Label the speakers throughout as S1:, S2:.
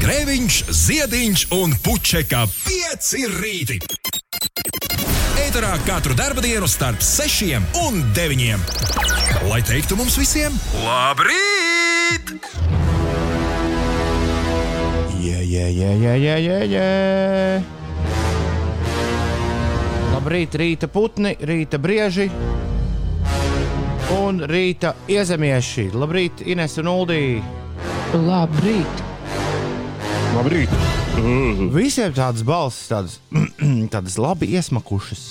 S1: Grēviņš, Ziediņš un Puķeka 5 rīti. Eterā katru dienu starp 6 un 9. Lai teiktu mums visiem, labrīt!
S2: Jā, jā, jā, jā, jā, jā, jā. Labrīt, rīta putni, rīta brieži un rīta iezemieši. Labrīt, Ines un Uldī.
S3: Labrīt!
S4: Labrīt!
S2: Visiem tādas balss, tādas, tādas labi iesmakušas.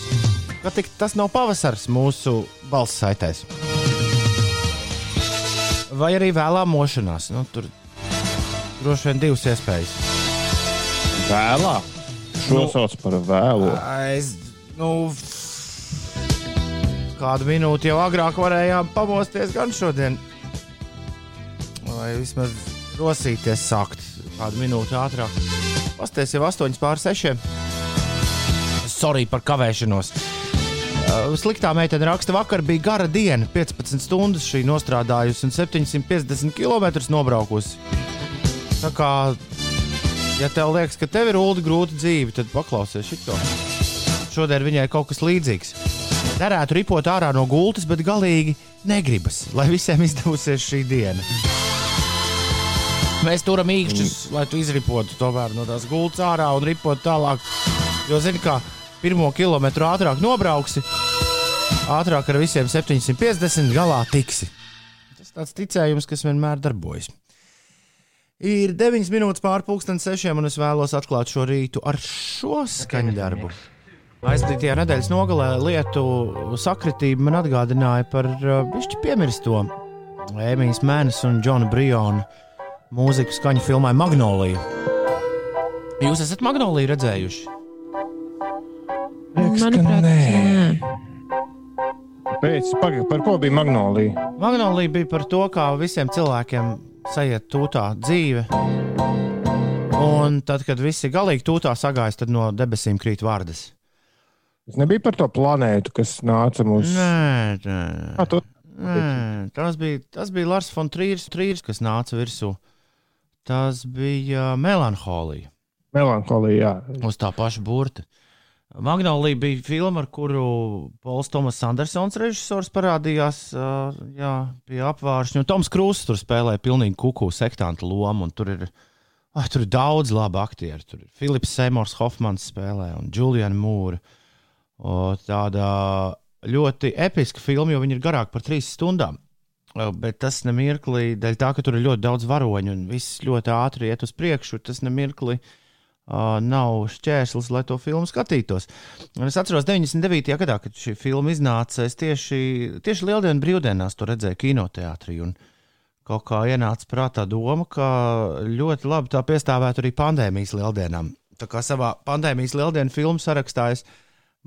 S2: Kā tik tas nav pavasars mūsu balss saitēs. Vai arī vēlā mošanās. Nu, tur droši vien divas iespējas.
S4: Vēlā! Šo
S2: Nu.
S4: sauc par vēlu.
S2: Es, nu, kādu minūti jau agrāk varējām pamosties gan šodien. Vai vismaz rosīties sākt kādu minūti ātrāk. Pasties jau 8 pār 6. Sorry par kavēšanos. Uh, Sliktā meitene raksta, vakar bija gara diena, 15 stundas šī nostrādājusi un 750 km nobraukusi. Tā kā, ja tev liekas, ka tev ir ulu grūta dzīve, tad paklausies šito. Šodien viņai kaut kas līdzīgs. Derētu ripot ārā no gultas, bet galīgi negribas, lai visiem izdevusies šī diena. Mēs turam īkšķus, lai tu izripotu tomēr no tās gultas ārā un ripot tālāk. Jo, zini, kā pirmo kilometru ātrāk nobrauksi, ātrāk ar visiem 750 galā tiksi. Tas tāds ticējums, kas vienmēr darbojas. Ir 9 minūtes pārpusdienas sešiem, un es vēlos atklāt šo rītu ar šo skaņdarbu. Aizdītajā nedēļas nogalē lietu sakritība man atgādināja par višķi piemirsto Emīļas Mēnes un Džona Briona mūziku skaņu filmai Magnolija. Jūs esat Magnoliju redzējuši?
S3: Manuprāt, nē.
S4: Pēc, paga, par ko bija Magnolija?
S2: Magnolija bija par to, kā visiem cilvēkiem sajiet tūtā dzīve. Un tad, kad visi galīgi tūtā sagājas, tad no debesīm krīt vārdas.
S4: Tas nebija par to planētu, kas nāca mums.
S2: Nē, nē.
S4: Kā tu?
S2: Nē, tas bija, tas bija Lars von Trīrs, Trīrs, kas nāca virsū. Tas bija melanholija
S4: Melanholija, jā.
S2: uz tā paša burta. Magnolija bija filma, ar kuru Pols Tomas Andersons režisors parādījās uh, jā, pie apvāršņa. Un Toms Krūss tur spēlēja pilnīgi kuku sektantu lomu. Tur ir, ah, tur ir daudz labu aktieru. Tur ir Filips Seimors Hofmans spēlē un Juliana Mūra. Tāda ļoti episka filma, jo viņa ir garāka par trīs stundām. Bet tas nemirklī, dēļ tā, ka tur ir ļoti daudz varoņu un viss ļoti ātri iet uz priekšu, tas nemirklī uh, nav šķērslis, lai to filmu skatītos. Un es atceros, 99. gadā, kad šī filma iznāca, es tieši, tieši Lieldienu brīvdienās to redzēju kinoteātrī. Kaut kā ienāca prātā doma, ka ļoti labi tā piestāvētu arī pandēmijas lieldienām. Tā kā savā pandēmijas lieldienu filmu sarakstā es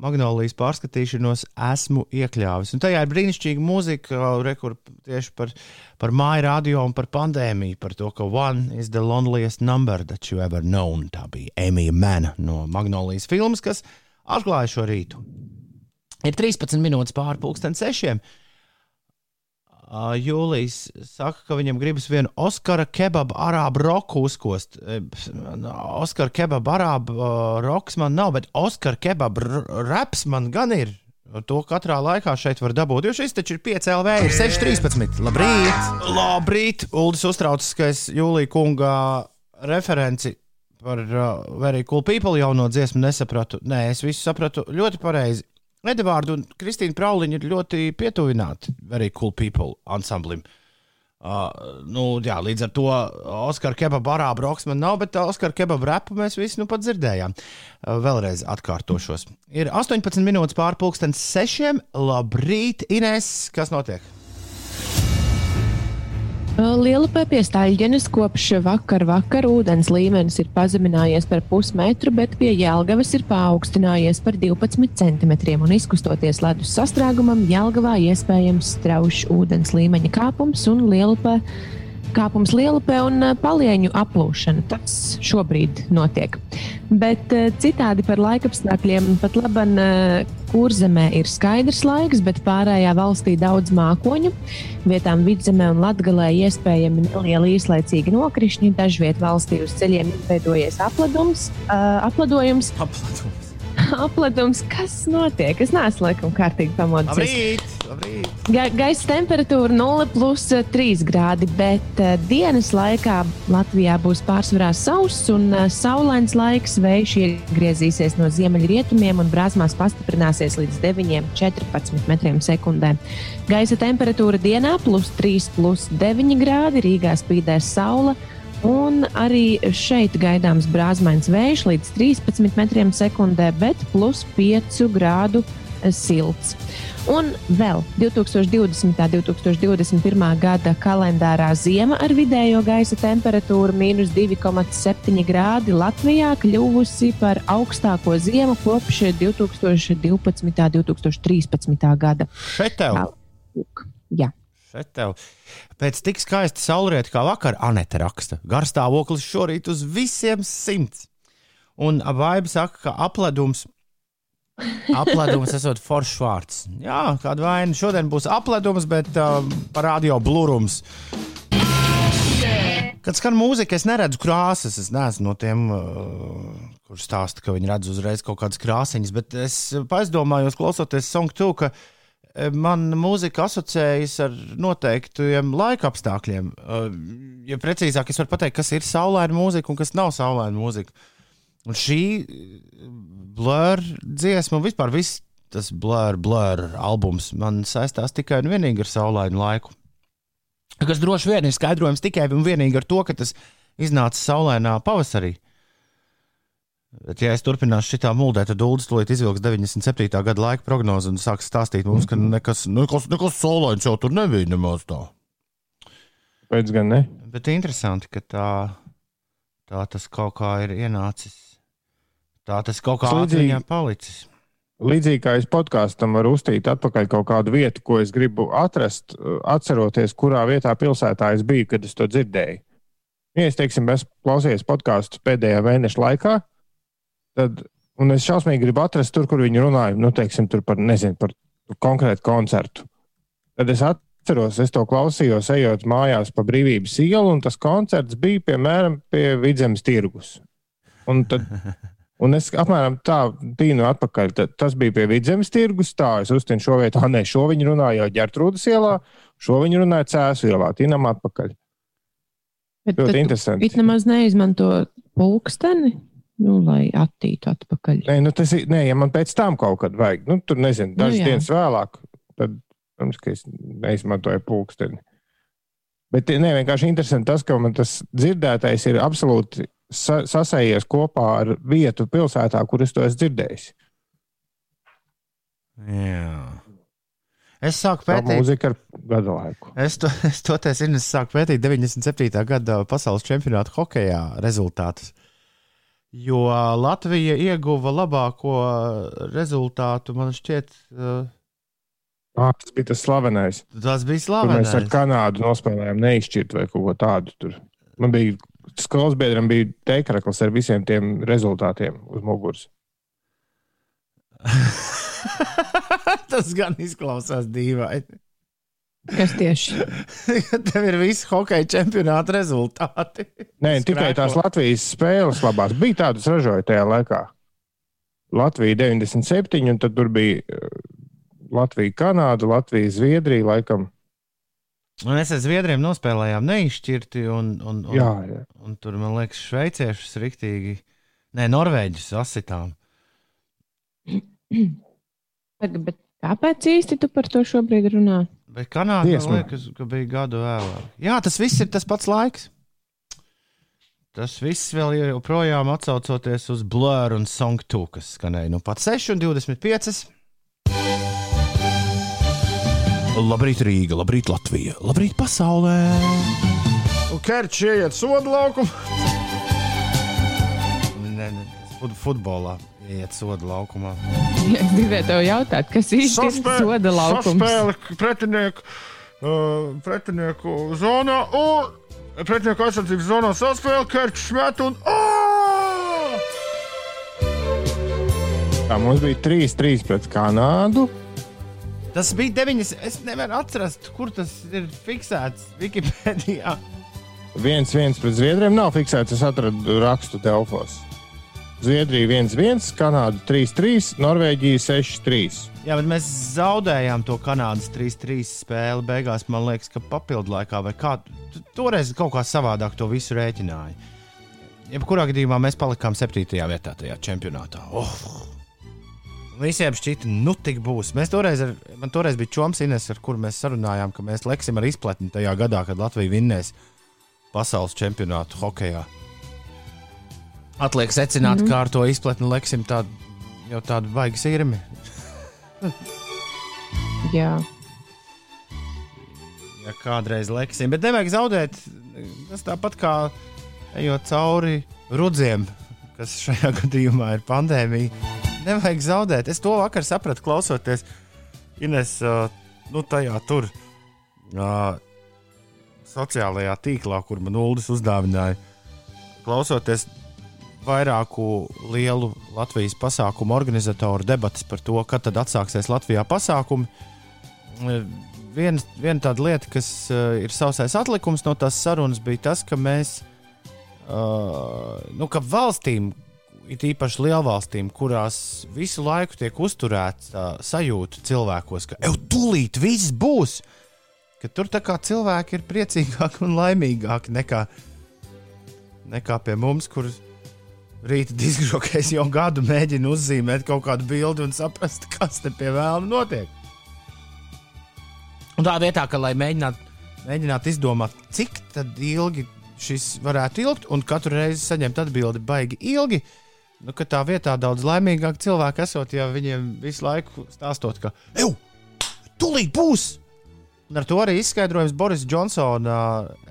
S2: Magnolijas pārskatīšanos esmu iekļāvis. Un tajā ir brīnišķīga mūzika, re, kur tieši par, par māju radio un par pandēmiju, par to, ka one is the loneliest number that you ever known. Tā bija Emīļa Mēna no Magnolijas filmas, kas atklāja šo rītu. Ir 13 minūtes pāri pusdienas sešiem. Uh, Jūlijas saka, ka viņam gribas vienu Oskara kebabu arābu roku uzkost. E, Oskara kebabu arābu uh, roks man nav, bet Oskara kebabu raps man gan ir. To katrā laikā šeit var dabūt. Jo šis taču ir 5 LV, ir 6,13. Labrīt! Labrīt! Uldis uztraucas, ka es Jūlija kunga referenci par uh, Very Cool People jauno dziesmu nesapratu. Nē, es visu sapratu ļoti pareizi. Edvards un Kristīna Prauliņa ir ļoti pietuvināti Very Cool People ansamblim. Uh, nu, jā, līdz ar to Oskara kebaba arābu roks man nav, bet Oskara kebaba repu mēs visi nu pat dzirdējām. Uh, vēlreiz atkārtošos. Ir 18 minūtes pārpusdienas sešiem. Labrīt, Ines! Kas notiek?
S3: Liela piepiestāļģenes kopš vakar vakar ūdens līmenis ir pazeminājies par pusmetru, bet pie Jelgavas ir paaugstinājies par 12 centimetriem un izkustoties ledus sastrēgumam, Jelgavā iespējams straušs ūdens līmeņa kāpums un lielupē kāpums lielupē un uh, palieņu aplūšana. Tas šobrīd notiek. Bet uh, citādi par laikapstākļiem pat laban uh, kurzemē ir skaidrs laiks, bet pārējā valstī daudz mākoņu. Vietām vidzemē un latgalē iespējami nelieli īslaicīgi nokrišņi. Dažviet valstī uz ceļiem izveidojies apladums, apladojums.
S2: Apladums.
S3: Apladums. Kas notiek? Es neesmu laikam kārtīgi
S2: labrīt.
S3: Ga gaisa temperatūra 0,3 grādi, bet uh, dienas laikā Latvijā būs pārsvarā sauss un uh, saulains laiks. Vējš iegriezīsies no ziemeļrietumiem un brāzmās pastiprināsies līdz 9,14 metriem sekundē. Gaisa temperatūra dienā plus 3, plus 9 grādi, Rīgā spīdēs saule. Un arī šeit gaidāms brāzmains vējš līdz 13 metriem sekundē, bet plus 5 grādu silts. Un vēl 2020. un 2021. gada kalendārā ziema ar vidējo gaisa temperatūru mīnus 2,7 grādi Latvijā kļuvusi par augstāko ziemu kopš 2012. un 2013. gada.
S2: Šeit tev!
S3: Jā.
S2: Šeit tev. Pēc tik skaista saulrieta kā vakar, Anete raksta, garstāvoklis šorīt uz visiem simts. Un Vaiba saka, ka apledums, apledums esot foršs vārds. Jā, kāda vaina. Šodien būs apledums, bet uh, parādio blurums. Kad skan mūzika, es neredzu krāsas. Es neesmu no tiem, uh, kurš stāsta, ka viņi redz uzreiz kaut kādas krāsiņas. Bet es aizdomājos, klausoties Song 2, ka man mūzika asociējas ar noteiktiem laika apstākļiem. Ja precīzāk, es varu pateikt, kas ir saulaina mūzika un kas nav saulaina mūzika. Un šī blur dziesma un vispār viss tas blur, blur albums man saistās tikai un vienīgi ar saulainu laiku. Kas droši vien ir skaidrojams tikai un vienīgi ar to, ka tas iznāca saulainā pavasarī. Bet, ja es turpināšu šitā muldēt, tad Dūlis to izvilks 97. gada laika prognozi un sāks stāstīt mums, ka nekas, nekas, nekas saulains jau tur nebija nemaz tā.
S4: Pēc gan ne.
S2: Bet interesanti, ka tā, tā tas kaut kā ir ienācis. Tā tas kaut kā atmiņā palicis.
S4: Līdzīgi kā es podkāstam varu uztīt atpakaļ kaut kādu vietu, ko es gribu atrast, atceroties, kurā vietā pilsētā es biju, kad es to dzirdēju. Ja es, teiksim, esmu klausījies podkāstu pēdējā mēneša laikā, tad, un es šausmīgi gribu atrast tur, kur viņi runāja, nu, teiksim, tur par, nezinu, par konkrētu koncertu. Tad es atceros, es to klausījos, ejot mājās pa brīvības ielu, un tas koncerts bija piemēram pie Vidzemes tirgus. Un tad Un es apmēram tā tīnu atpakaļ. Tad, tas bija pie vidzemes tirgus. Tā es uztinu šo vietu. Ah, nē, šo viņi runāja jau ģērtrūdas ielā, šo viņi runāja cēsu ielā. Tīnam atpakaļ.
S3: Bet
S4: Ļoti interesanti.
S3: It nemaz neizmanto pulksteni, nu, lai attītu atpakaļ.
S4: Nē, nu tas ir, nē, ja man pēc tam kaut kad vajag, nu, tur nezinu, dažas
S3: jā.
S4: nu, dienas vēlāk, tad, protams, ka es neizmantoju pulksteni. Bet nē, vienkārši interesanti tas, ka man tas dzirdētais ir absolūti sa sasējies kopā ar vietu pilsētā, kur es to esmu dzirdējis.
S2: Jā. Es sāku pētīt,
S4: mūzika ar gadu laiku.
S2: es to, es toties Ines sāku pētīt 97. gada pasaules čempionāta hokejā rezultātus. Jo Latvija ieguva labāko rezultātu, man šķiet, uh,
S4: Ah, tas bija tas slavenais.
S2: tas bija
S4: Tur mēs ar
S2: slavenais.
S4: Kanādu nospēlējām neizšķirt vai kaut ko tādu. Tur. Man bija skolas biedram bija teikrakls ar visiem tiem rezultātiem uz muguras.
S2: tas gan izklausās dīvaini.
S3: Kas tieši?
S2: Tev ir visi hokeja čempionāta rezultāti.
S4: Nē, ne tikai tās Latvijas spēles labās. Bija tādas ražoja tajā laikā. Latvija 97, un tad tur bija eh, Latvija, Kanāda, Latvija, Zviedrija. Laikam.
S2: Un es ar Zviedriem nospēlējām neizšķirti, un, un, un,
S4: Jā, jā.
S2: un tur, man liekas, šveiciešus riktīgi, nē, norvēģus asitām.
S3: Bet, bet kāpēc īsti tu par to šobrīd runā?
S2: Bet Kanāda, man
S4: Dziesma.
S2: liekas, ka bija gadu vēlāk. Jā, tas viss ir tas pats laiks. Tas viss vēl ir joprojām atsaucoties uz Blur un Song 2, kas skanēja nu pat 6 un 25. Labrīt, Rīga, labrīt, Latvija, labrīt, pasaulē! Kerčs ieiet sodu laukumu. Nē, nē, tas fut- futbolā ieiet sodu laukumā.
S3: Es gribēju tev jautāt, kas īsti ir soda laukums?
S2: Saspēle pretinieku, uh, pretinieku zonā un Pretinieku aizsardzības zonā saspēle, Kerčs met un. Oh!
S4: Tā mums bija 3-3 pret Kanādu.
S2: Tas bija 9. Es nevaru atrast, kur tas ir fiksēts Wikipēdijā.
S4: viens viens pret Zviedriem nav fiksēts. Es atradu rakstu Delfos. Zviedrija 1-1, Kanāda 3-3, Norvēģija 6-3.
S2: Jā, bet mēs zaudējām to Kanādas 3-3 spēli. Beigās man liekas, ka papildu laikā vai kā toreiz kaut kā savādāk to visu rēķināja. Jebkurā gadījumā mēs palikām 7. vietā tajā čempionātā. Oh! Visiem šķita, nu tik būs. Mēs toreiz, ar, man toreiz bija čoms Ines, ar kuru mēs sarunājām, ka mēs leksim ar izpletni tajā gadā, kad Latvija vinnēs pasaules čempionātu hokeja. Atliek secināt, mm -hmm. kā ar to izpletni leksim tādu, jau tādu baigi sirmi.
S3: Jā,
S2: Ja kādreiz leksim, bet nevajag zaudēt. Tas tāpat kā ejot cauri rudziem, kas šajā gadījumā ir pandēmija. Nevajag zaudēt. Es to vakar sapratu, klausoties Ines, nu, tajā tur, uh, sociālajā tīklā, kur man Uldis uzdāvināja. Klausoties vairāku lielu Latvijas pasākumu organizatoru debatas par to, kad tad atsāksies Latvijā pasākumi. Viena, viena tāda lieta, kas uh, ir sausais atlikums no tās sarunas, bija tas, ka mēs, uh, nu, ka valstīm, it īpaši lielvalstīm, kurās visu laiku tiek uzturēta sajūta cilvēkos, ka jau tūlīt viss būs, ka tur tā kā cilvēki ir priecīgāki un laimīgāki nekā, nekā pie mums, kurus rīta diskžokais jau gadu mēģina uzzīmēt kaut kādu bildi un saprast, kas te pie vēlama notiek. Un tā vietā, ka lai mēģinātu, mēģinātu izdomāt, cik ilgi šis varētu ilgt, un katru reizi saņemt atbildi baigi ilgi, nu, ka tā vietā daudz laimīgāk cilvēki esot, ja viņiem visu laiku stāstot, ka, ej, tūlīt būs! Un ar to arī izskaidrojums Boris Džonsona.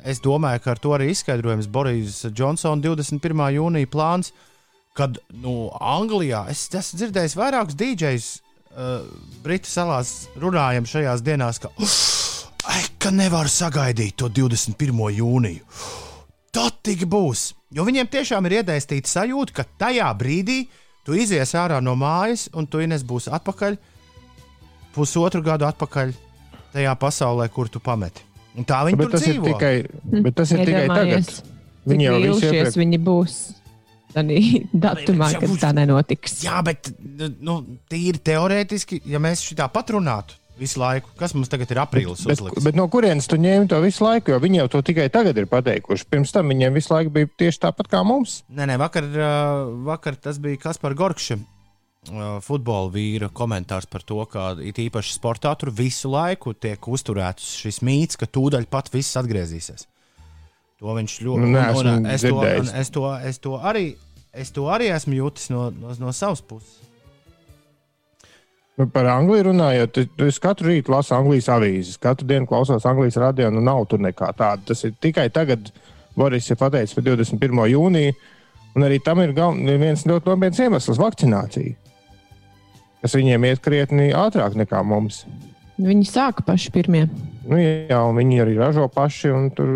S2: Es domāju, ka ar to arī izskaidrojums Boris Džonsona 21. jūnija plāns, kad nu, Anglijā es esmu dzirdējis vairākus DJs uh, Britu salās runājam šajās dienās, ka, ai, ka nevar sagaidīt to 21. jūniju. Tad tik būs. Jo viņiem tiešām ir iedēstīta sajūta, ka tajā brīdī tu izies ārā no mājas un tu ines būs atpakaļ pusotru gadu atpakaļ tajā pasaulē, kur tu pameti. Un tā viņi
S4: Bet
S2: tur
S4: tas ir
S2: dzīvo.
S4: tikai, bet tas ir tikai tagad. Viņi jau
S3: vīlušies
S4: iepriekš.
S3: viņi būs. Datumā,
S2: Jā,
S3: kad
S2: būs-
S3: tā nenotiks.
S2: Jā, bet nu, tīri teorētiski, ja mēs šitā pat runātu visu laiku, kas mums tagad ir aprīlis
S4: Bet,
S2: uzlikts?
S4: bet no kurienes tu ņēmi to visu laiku? Jo viņi jau to tikai tagad ir pateikuši. Pirms tam viņiem visu laiku bija tieši tāpat kā mums.
S2: Nē, nē, vakar, vakar tas bija Kaspar Gorkšs, futbola vīra komentārs par to, ka it īpaši sportā tur visu laiku tiek uzturēts šis mīts, ka tūdaļ pat viss atgriezīsies. To viņš ļoti
S4: Nu, neesmu
S2: es, to,
S4: dzirdējis.
S2: un es, to, es, to arī, es to arī esmu jutis no, no, no savas puses.
S4: Nu, Par Angliju runājot, es katru rītu lasu Anglijas avīzes, katru dienu klausos Anglijas radio, nu nav tur nekā tāda. Tas ir tikai tagad, Boris ir pateicis par 21. jūniju, un arī tam ir gal, viens ļoti nopietns iemesls - vakcinācija. Kas viņiem iet krietni ātrāk nekā mums.
S3: Viņi sāka paši pirmie.
S4: Nu, jā, un viņi arī ražo paši, un tur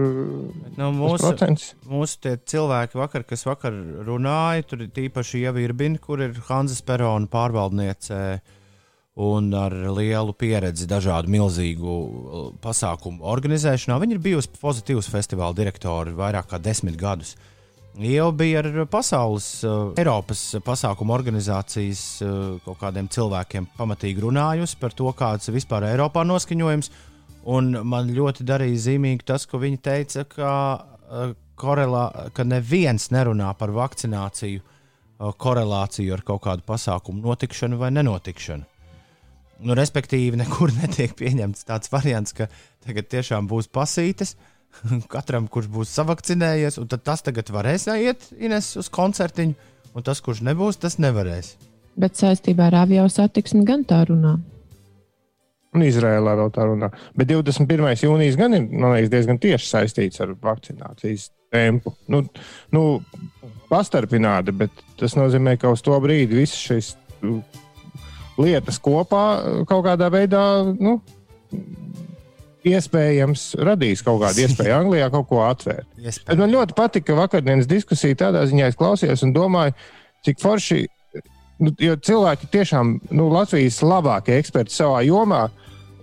S2: Nu, mūsu,
S4: procents.
S2: mūsu tie cilvēki, vakar, kas vakar runāja, tur ir tīpaši Ievirbina, kur ir Hanzas Perona pārvaldniece un ar lielu pieredzi dažādu milzīgu uh, pasākumu organizēšanā. Viņa ir bijusi pozitīvs festivāla direktori vairāk kā desmit gadus. Jau bija ar pasaules, uh, Eiropas pasākumu organizācijas uh, kaut kādiem cilvēkiem pamatīgi runājusi par to, kāds ir vispār Eiropā noskaņojums. Un man ļoti darīja zīmīgi tas, ko viņa teica, ka, uh, korelā, ka neviens nerunā par vakcināciju, uh, korelāciju ar kaut kādu pasākumu notikšanu vai nenotikšanu. Nu, respektīvi, nekur netiek pieņemts tāds variants, ka tagad tiešām būs pasītes katram, kurš būs savakcinējies, un tad tas tagad varēs iet Ines, uz koncertiņu, un tas, kurš nebūs, tas nevarēs.
S3: Bet saistībā ar avio satiksmi gan tā runā.
S4: Un Izrēlā vēl tā runā. Bet 21. jūnijas gan ir liekas, diezgan tieši saistīts ar vakcinācijas tempu. Nu, nu, pastarpināti, bet tas nozīmē, ka uz to brīdi visas šīs uh, lietas kopā kaut kādā veidā nu, iespējams radīs kaut kādu iespēju Anglijā kaut ko atvērt. Bet man ļoti patika vakardienas diskusija. Tādā ziņā es klausījos un domāju, cik forši. Nu, jo cilvēki tiešām nu, Latvijas labākie eksperti savā jomā,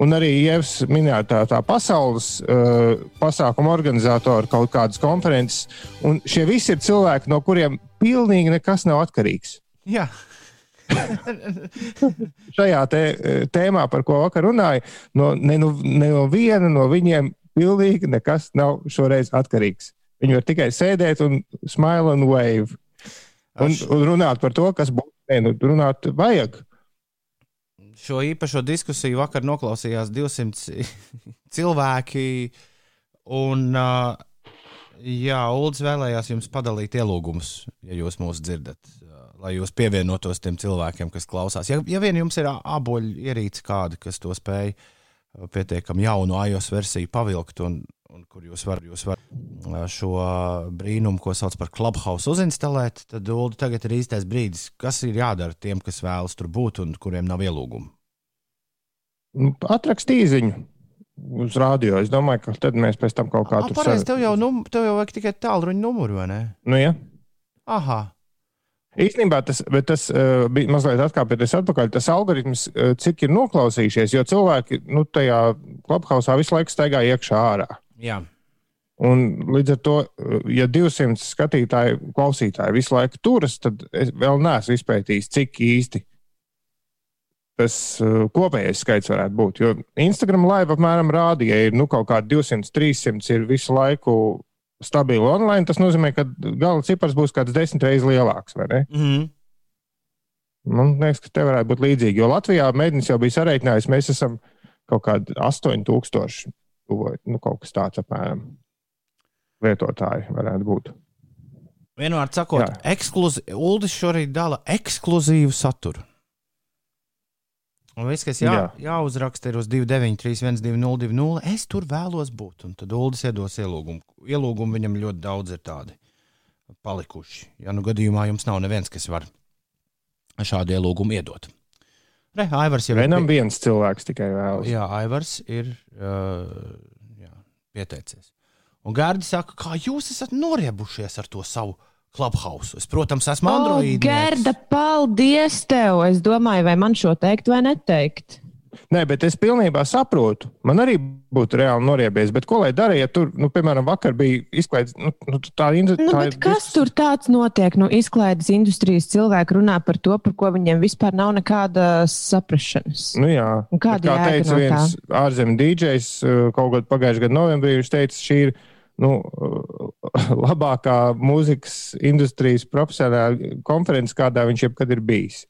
S4: un arī Jēzus minētā tā pasaules uh, pasākuma organizatori kaut kādas konferences. Un šie visi ir cilvēki, no kuriem pilnīgi nekas nav atkarīgs.
S2: Jā.
S4: Šajā tē, tēmā, par ko vakar runāju, no, ne, no, ne no viena no viņiem pilnīgi nekas nav šoreiz atkarīgs. Viņi var tikai sēdēt un smile and wave. Un, un runāt par to, kas būtu. Nu, runāt vajag.
S2: Šo īpašo diskusiju vakar noklausījās 200 cilvēki. Un, uh, jā, Ulas vēlējās jums padalīt ielūgumus, ja jūs mūs dzirdat lai jūs pievienotos tiem cilvēkiem, kas klausās. Ja, ja vien jums ir aboļu ierīce kāda, kas to spēj uh, pietiekami jaunu iOS versiju pavilkt, un, un kur jūs varat var uh, šo brīnumu, ko sauc par Clubhouse, uzinstalēt, tad Ulu, tagad ir īstais brīdis, kas ir jādara tiem, kas vēlas tur būt un kuriem nav ielūgumu.
S4: Nu, atrakstīt īziņu uz rādio. Es domāju, ka tad mēs pēc tam kaut kā
S2: tur strādājam. Tev jau, num, tev jau vajag tikai tālruņa numuru, vai ne?
S4: Nu, ja.
S2: Aha.
S4: Īstenībā tas, tas uh, bija mazliet atkāpjoties atpakaļ. Tas algoritms, uh, cik ir noklausījušies, jo cilvēki nu, tajā klubhausā visu laiku staigā iekšā ārā.
S2: Jā.
S4: Un līdz ar to, uh, ja 200 skatītāji, klausītāji visu laiku turas, tad es vēl neesmu izpētījis, cik īsti tas uh, kopējais skaits varētu būt. Jo Instagram live apmēram rādīja, ir nu, kaut kādi 200, 300 ir visu laiku stabili online, tas nozīmē, ka gala cipars būs kāds desmit reizes lielāks.
S2: Mm.
S4: Man liekas, ka te varētu būt līdzīgi. Jo Latvijā mēģinājums jau bija sareiķinājis, mēs esam kaut kādi 8000, nu, kaut kas tāds apmēram lietotāji varētu būt.
S2: Vienmēr sakot, ekskluzīvi, Uldis šorīt dala ekskluzīvu saturu. Un viss, kas jā, jā. jāuzraksta, ir uz 293, 1202. Es tur vēlos būt. Un tad Ulas iedos ielūgumu. Ielūgumu viņam ļoti daudz ir tādi palikuši. Ja nu gadījumā jums nav neviens, kas var šādu ielūgumu iedot. Re, Aivars jau
S4: Vienam ir. viens cilvēks tikai vēlas.
S2: Jā, Aivars ir uh, jā, pieteicies. Un Gārdi saka, kā jūs esat noriebušies ar to savu Clubhouse. Es, protams, esmu oh, Android.
S3: Gerda, paldies tev! Es domāju, vai man šo teikt vai neteikt.
S4: Nē, bet es pilnībā saprotu. Man arī būtu reāli noriebies. Bet ko lai dara, ja tur, nu, piemēram, vakar bija izklaides? Nu, nu, tā
S3: indu, nu, tā kas tur tāds notiek? Nu, izklaides industrijas cilvēki runā par to, par ko viņiem vispār nav nekādas saprašanas.
S4: Nu, jā, kā teica no viens ārzemju dīdžejs uh, kaut kad pagājušajā gadā novembrī, viņš teica, šī ir nu, labākā mūzikas industrijas profesionāla konferences, kādā viņš jebkad ir bijis.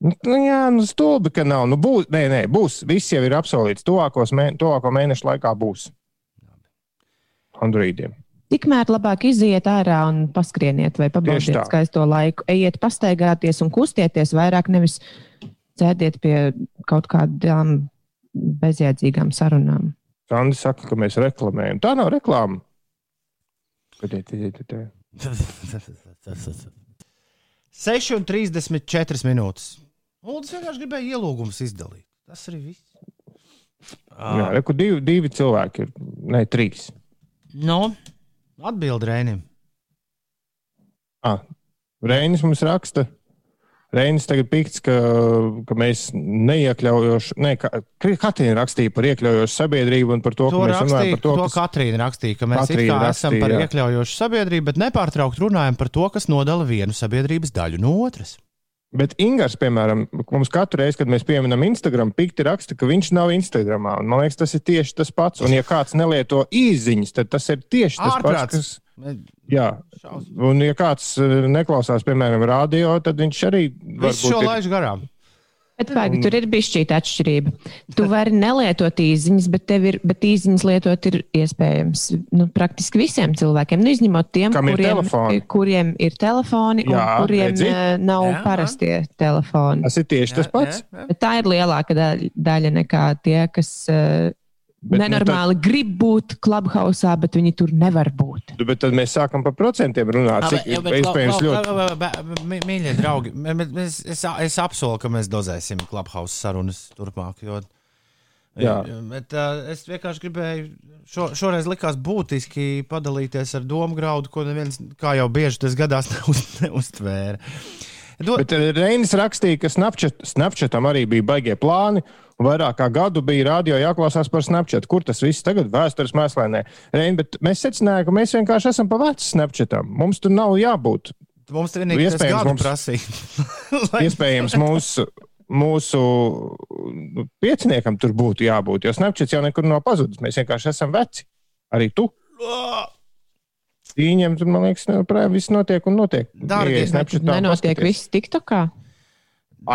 S4: Nu, nu jā, nu stulbi, ka nav. Nu, būs, nē, nē, būs. Viss jau ir apsolīts. Tuvākos mē, tuvāko mēnešu laikā būs. Androidiem.
S3: Tikmēr labāk iziet ārā un paskrieniet, vai pabaudiet skaisto laiku. Ejiet, pastaigāties un kustieties vairāk, nevis sēdiet pie kaut kādām bezjēdzīgām sarunām.
S4: Sandi saka, ka mēs reklamējam. Tā nav reklāma. Padiet, iet, iet,
S2: iet. 6,34 minūtes. Uldis vienkārši gribēja ielūgumus izdalīt. Tas arī viss.
S4: Jā, reku divi, divi cilvēki ir. Nē, trīs.
S2: Nu, atbild Rēnim.
S4: Ah, Rēnis mums raksta, Reinis tagad pikts, ka, ka mēs neiekļaujoši, ne, Katrīna rakstīja par iekļaujošu sabiedrību un par to,
S2: to
S4: ka mēs runājam par to,
S2: to kas... Katrīna rakstīja, ka mēs rakstīja, esam par jā. iekļaujošu sabiedrību, bet nepārtraukt runājam par to, kas nodala vienu sabiedrības daļu no otras.
S4: Bet Ingūns, piemēram, mums katru reizi, kad mēs pieminam Instagram, pikti raksta, ka viņš nav Instagramā. Man liekas, tas ir tieši tas pats. Un, ja kāds nelieto īsiņas, tad tas ir tieši tas Ārprāts. pats. Kas... Jā, un ja kāds eh, neklausās, piemēram, radio, tad viņš arī
S2: visu šo laiž garām.
S3: Bet, pagi, tur ir bijusi atšķirība. Tu vari nelietot īsiņas, bet, ir, bet īsiņas lietot ir iespējams nu, praktiski visiem cilvēkiem. Nu, izņemot tiem,
S4: Kam
S3: kuriem
S4: ir,
S3: kuriem ir telefoni jā, un kuriem redzi? Eh, nav jā, parastie telefoni.
S4: Tas ir tieši jā, tas pats. Jā,
S3: jā. Tā ir lielāka daļa nekā tie, kas uh, Bet, Nenormāli nu, tad... grib būt klubhausā, bet viņi tur nevar būt.
S4: Bet tad mēs sākam par procentiem runāt. Cik jā, bet, iespējams
S2: ļoti. Mīļie draugi, es, es, es apsolu, ka mēs dozēsim klubhausa sarunas turpmāk. Jo
S4: Jā.
S2: Bet, uh, es vienkārši gribēju, šo, šoreiz likās būtiski padalīties ar domu graudu, ko neviens, kā jau bieži tas gadās, neuz, neuztvēra. Do...
S4: Bet eh, Reinis rakstīja, ka Snapchat, Snapchatam arī bija baigie plāni. Vairāk kā gadu bija rādio jāklausās par Snapchat. Kur tas viss tagad vēstures mēslēnē? Reini, bet mēs secinājām, ka mēs vienkārši esam pa vecu Snapchatam. Mums tur nav jābūt.
S2: Mums tur vienīgi tas
S4: Iespējams,
S2: gadu
S4: mums-
S2: prasīja. Lai-
S4: Iespējams, mūsu, mūsu nu, pieciniekam tur būtu jābūt, jo Snapchats jau nekur nav pazudis. Mēs vienkārši esam veci. Arī tu. Viņiem tur, man liekas, neprāt, viss notiek un notiek.
S2: Dārgie,
S4: un
S3: Nenotiek
S4: paskaties.
S3: viss TikTokā.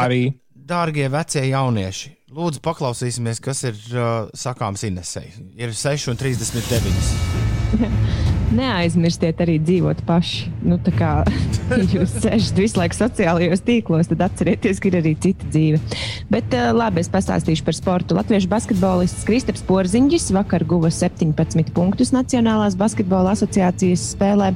S4: Arī.
S2: Dārgie vecie jaunieši, lūdzu, paklausīsimies, kas ir uh, sakāms Inesei. Ir 6,39.
S3: Neaizmirstiet arī dzīvot paši. Nu, tā kā jūs sēžat visu laiku sociālajos tīklos, tad atcerieties, ka ir arī cita dzīve. Bet uh, labi, es pastāstīšu par sportu. Latviešu basketbolists Kristaps Porziņģis vakar guva 17 punktus Nacionālās basketbola asociācijas spēlē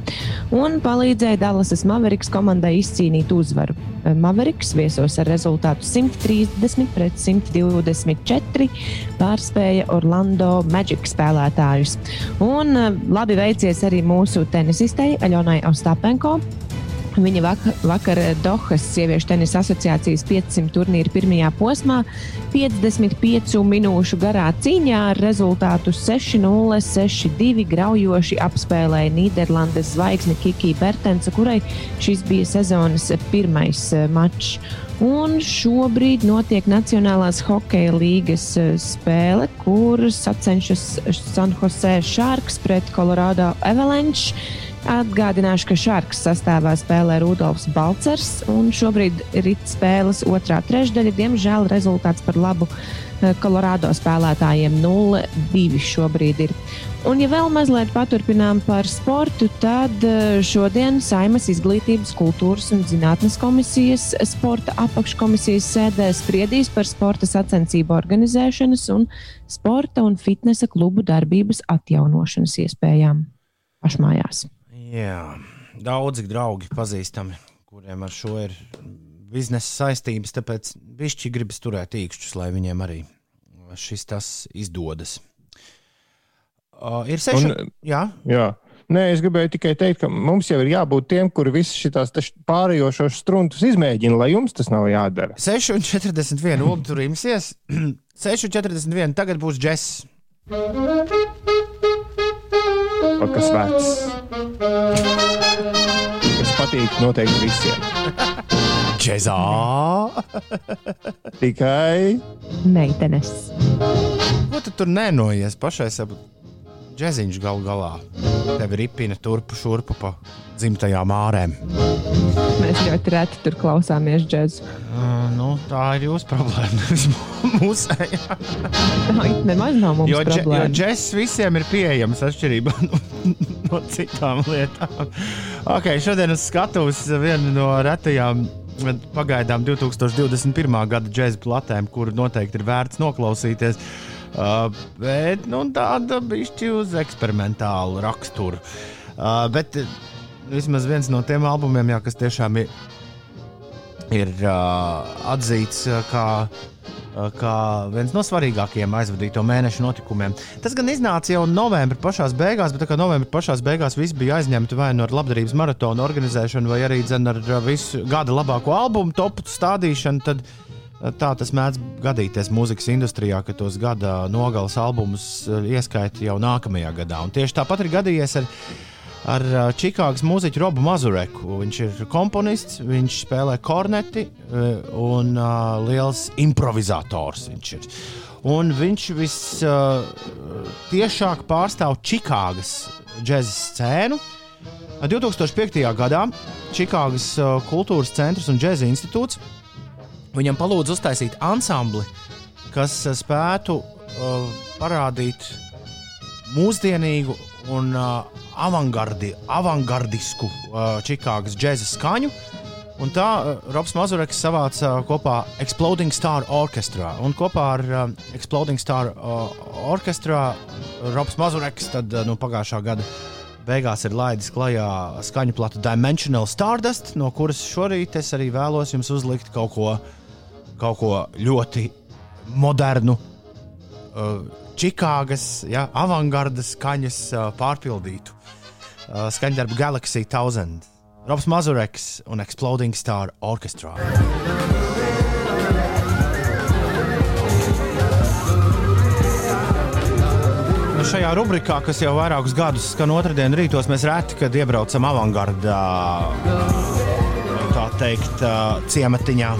S3: un palīdzēja Dallasas Mavericks komandai izcīnīt uzvaru. Uh, Mavericks viesos ar rezultātu 130 pret 124 pārspēja Orlando Magic spēlētājus. Un uh, labi veicies arī mūsu tenisistei Aļonai Ostapenko. Viņa vakar, vakar Dohas sieviešu tenisa asociācijas 500 turnīra pirmajā posmā 55 minūšu garā cīņā ar rezultātu 6-0, 6-2 graujoši apspēlēja Nīderlandes zvaigzni Kiki Bertensa, kurai šis bija sezonas pirmais eh, mačs. Un šobrīd notiek Nacionālās hokeja līgas eh, spēle, kur sacenšas San Jose Sharks pret Colorado Avalanche. Atgādināšu, ka Šarks sastāvā spēlē Rudolfs Balcers, un šobrīd ir spēles otrā trešdaļa. Diemžēl rezultāts par labu eh, Colorado spēlētājiem 0-2 šobrīd ir. Un, ja vēl mazliet paturpinām par sportu, tad eh, šodien Saimas izglītības, kultūras un zinātnes komisijas sporta apakškomisijas sēdē spriedīs par sporta sacensību organizēšanas un sporta un fitnesa klubu darbības atjaunošanas iespējām pašmājās.
S2: Jā, daudzi draugi pazīstami, kuriem ar šo ir biznesa saistības, tāpēc višķi gribas turēt īkšķus, lai viņiem arī šis tas izdodas. Uh, ir seši.
S4: Un-
S2: Jā,
S4: Jā. Nē, es gribēju tikai teikt, ka mums jau ir jābūt tiem, kuri visas šīs pārējošos struntus izmēģina, lai jums tas nav jādara.
S2: 6,41. Ulu tur imsies. 6,41. Tagad būs džeks.
S4: Pat kas vecs. Tas patīk noteikti visiem.
S2: Džezā.
S4: Tikai
S3: Meitenes.
S2: Ko tu tur nenojies pašai savu džeziņš galu galā? Tev ir ripina turpu šurpu pa dzimtajām ārēm.
S3: Mēs ļoti reti tur klausāmies džēzu.
S2: Uh, nu, tā ir jūsu problēma. Mūsējā.
S3: Tā nemaz nav mums
S2: Jo, dže, jo
S3: problēma.
S2: džeks visiem ir pieejams atšķirībā no, no citām lietām. Okay, šodien es skatos vienu no retajām. Pagaidām 2021. gada džēzus platēm, kuru noteikti ir vērts noklausīties. Uh, bet nu, tāda bišķi uz eksperimentālu raksturu. Uh, bet uh, vismaz viens no tiem albumiem, jā, kas tiešām ir, ir uh, atzīts uh, kā kā viens no svarīgākajiem aizvadīto mēnešu notikumiem. Tas gan iznāca jau novembrī pašā beigās, bet tā kā novembrī pašā beigās viss bija aizņemti vai nu ar labdarības maratonu organizēšanu, vai arī ar visu gada labāko albumu topu stādīšanu, tad tā tas mēdz gadīties mūzikas industrijā, ka tos gada nogales albumus ieskaita jau nākamajā gadā. Un tieši tāpat ir gadījies ar ar uh, Čikāgas mūziķu Robu Mazureku. Viņš ir komponists, viņš spēlē korneti uh, un uh, liels improvizators. Viņš ir. Un viņš visciešāk uh, pārstāv Čikāgas džēzus scēnu. 2005. gadā Čikāgas kultūras centrs un džēza institūts viņam palūdza uztaisīt ansambli, kas uh, spētu uh, parādīt mūsdienīgu un uh, avangardi, avangardisku uh, Čikāgas džēza skaņu. Un tā uh, Robs Mazureks savāca uh, kopā Exploding Star Orchestra. Un kopā ar uh, Exploding Star uh, Orchestra Robs Mazureks tad, uh, no pagājušā gada beigās ir laidis klajā skaņu platu Dimensional Stardust, no kuras šorīt es arī vēlos jums uzlikt kaut ko, kaut ko ļoti modernu, uh, Čikāgas, ja, avangardas skaņas uh, pārpildītu uh, skaņdarbu Galaxy 1000. Robs Mazureks un Exploding Star Orchestra. Nu, šajā rubrikā, kas jau vairākus gadus skan otrdien rītos, mēs reti, kad iebraucam avangardā, tā teikt, ciematiņā.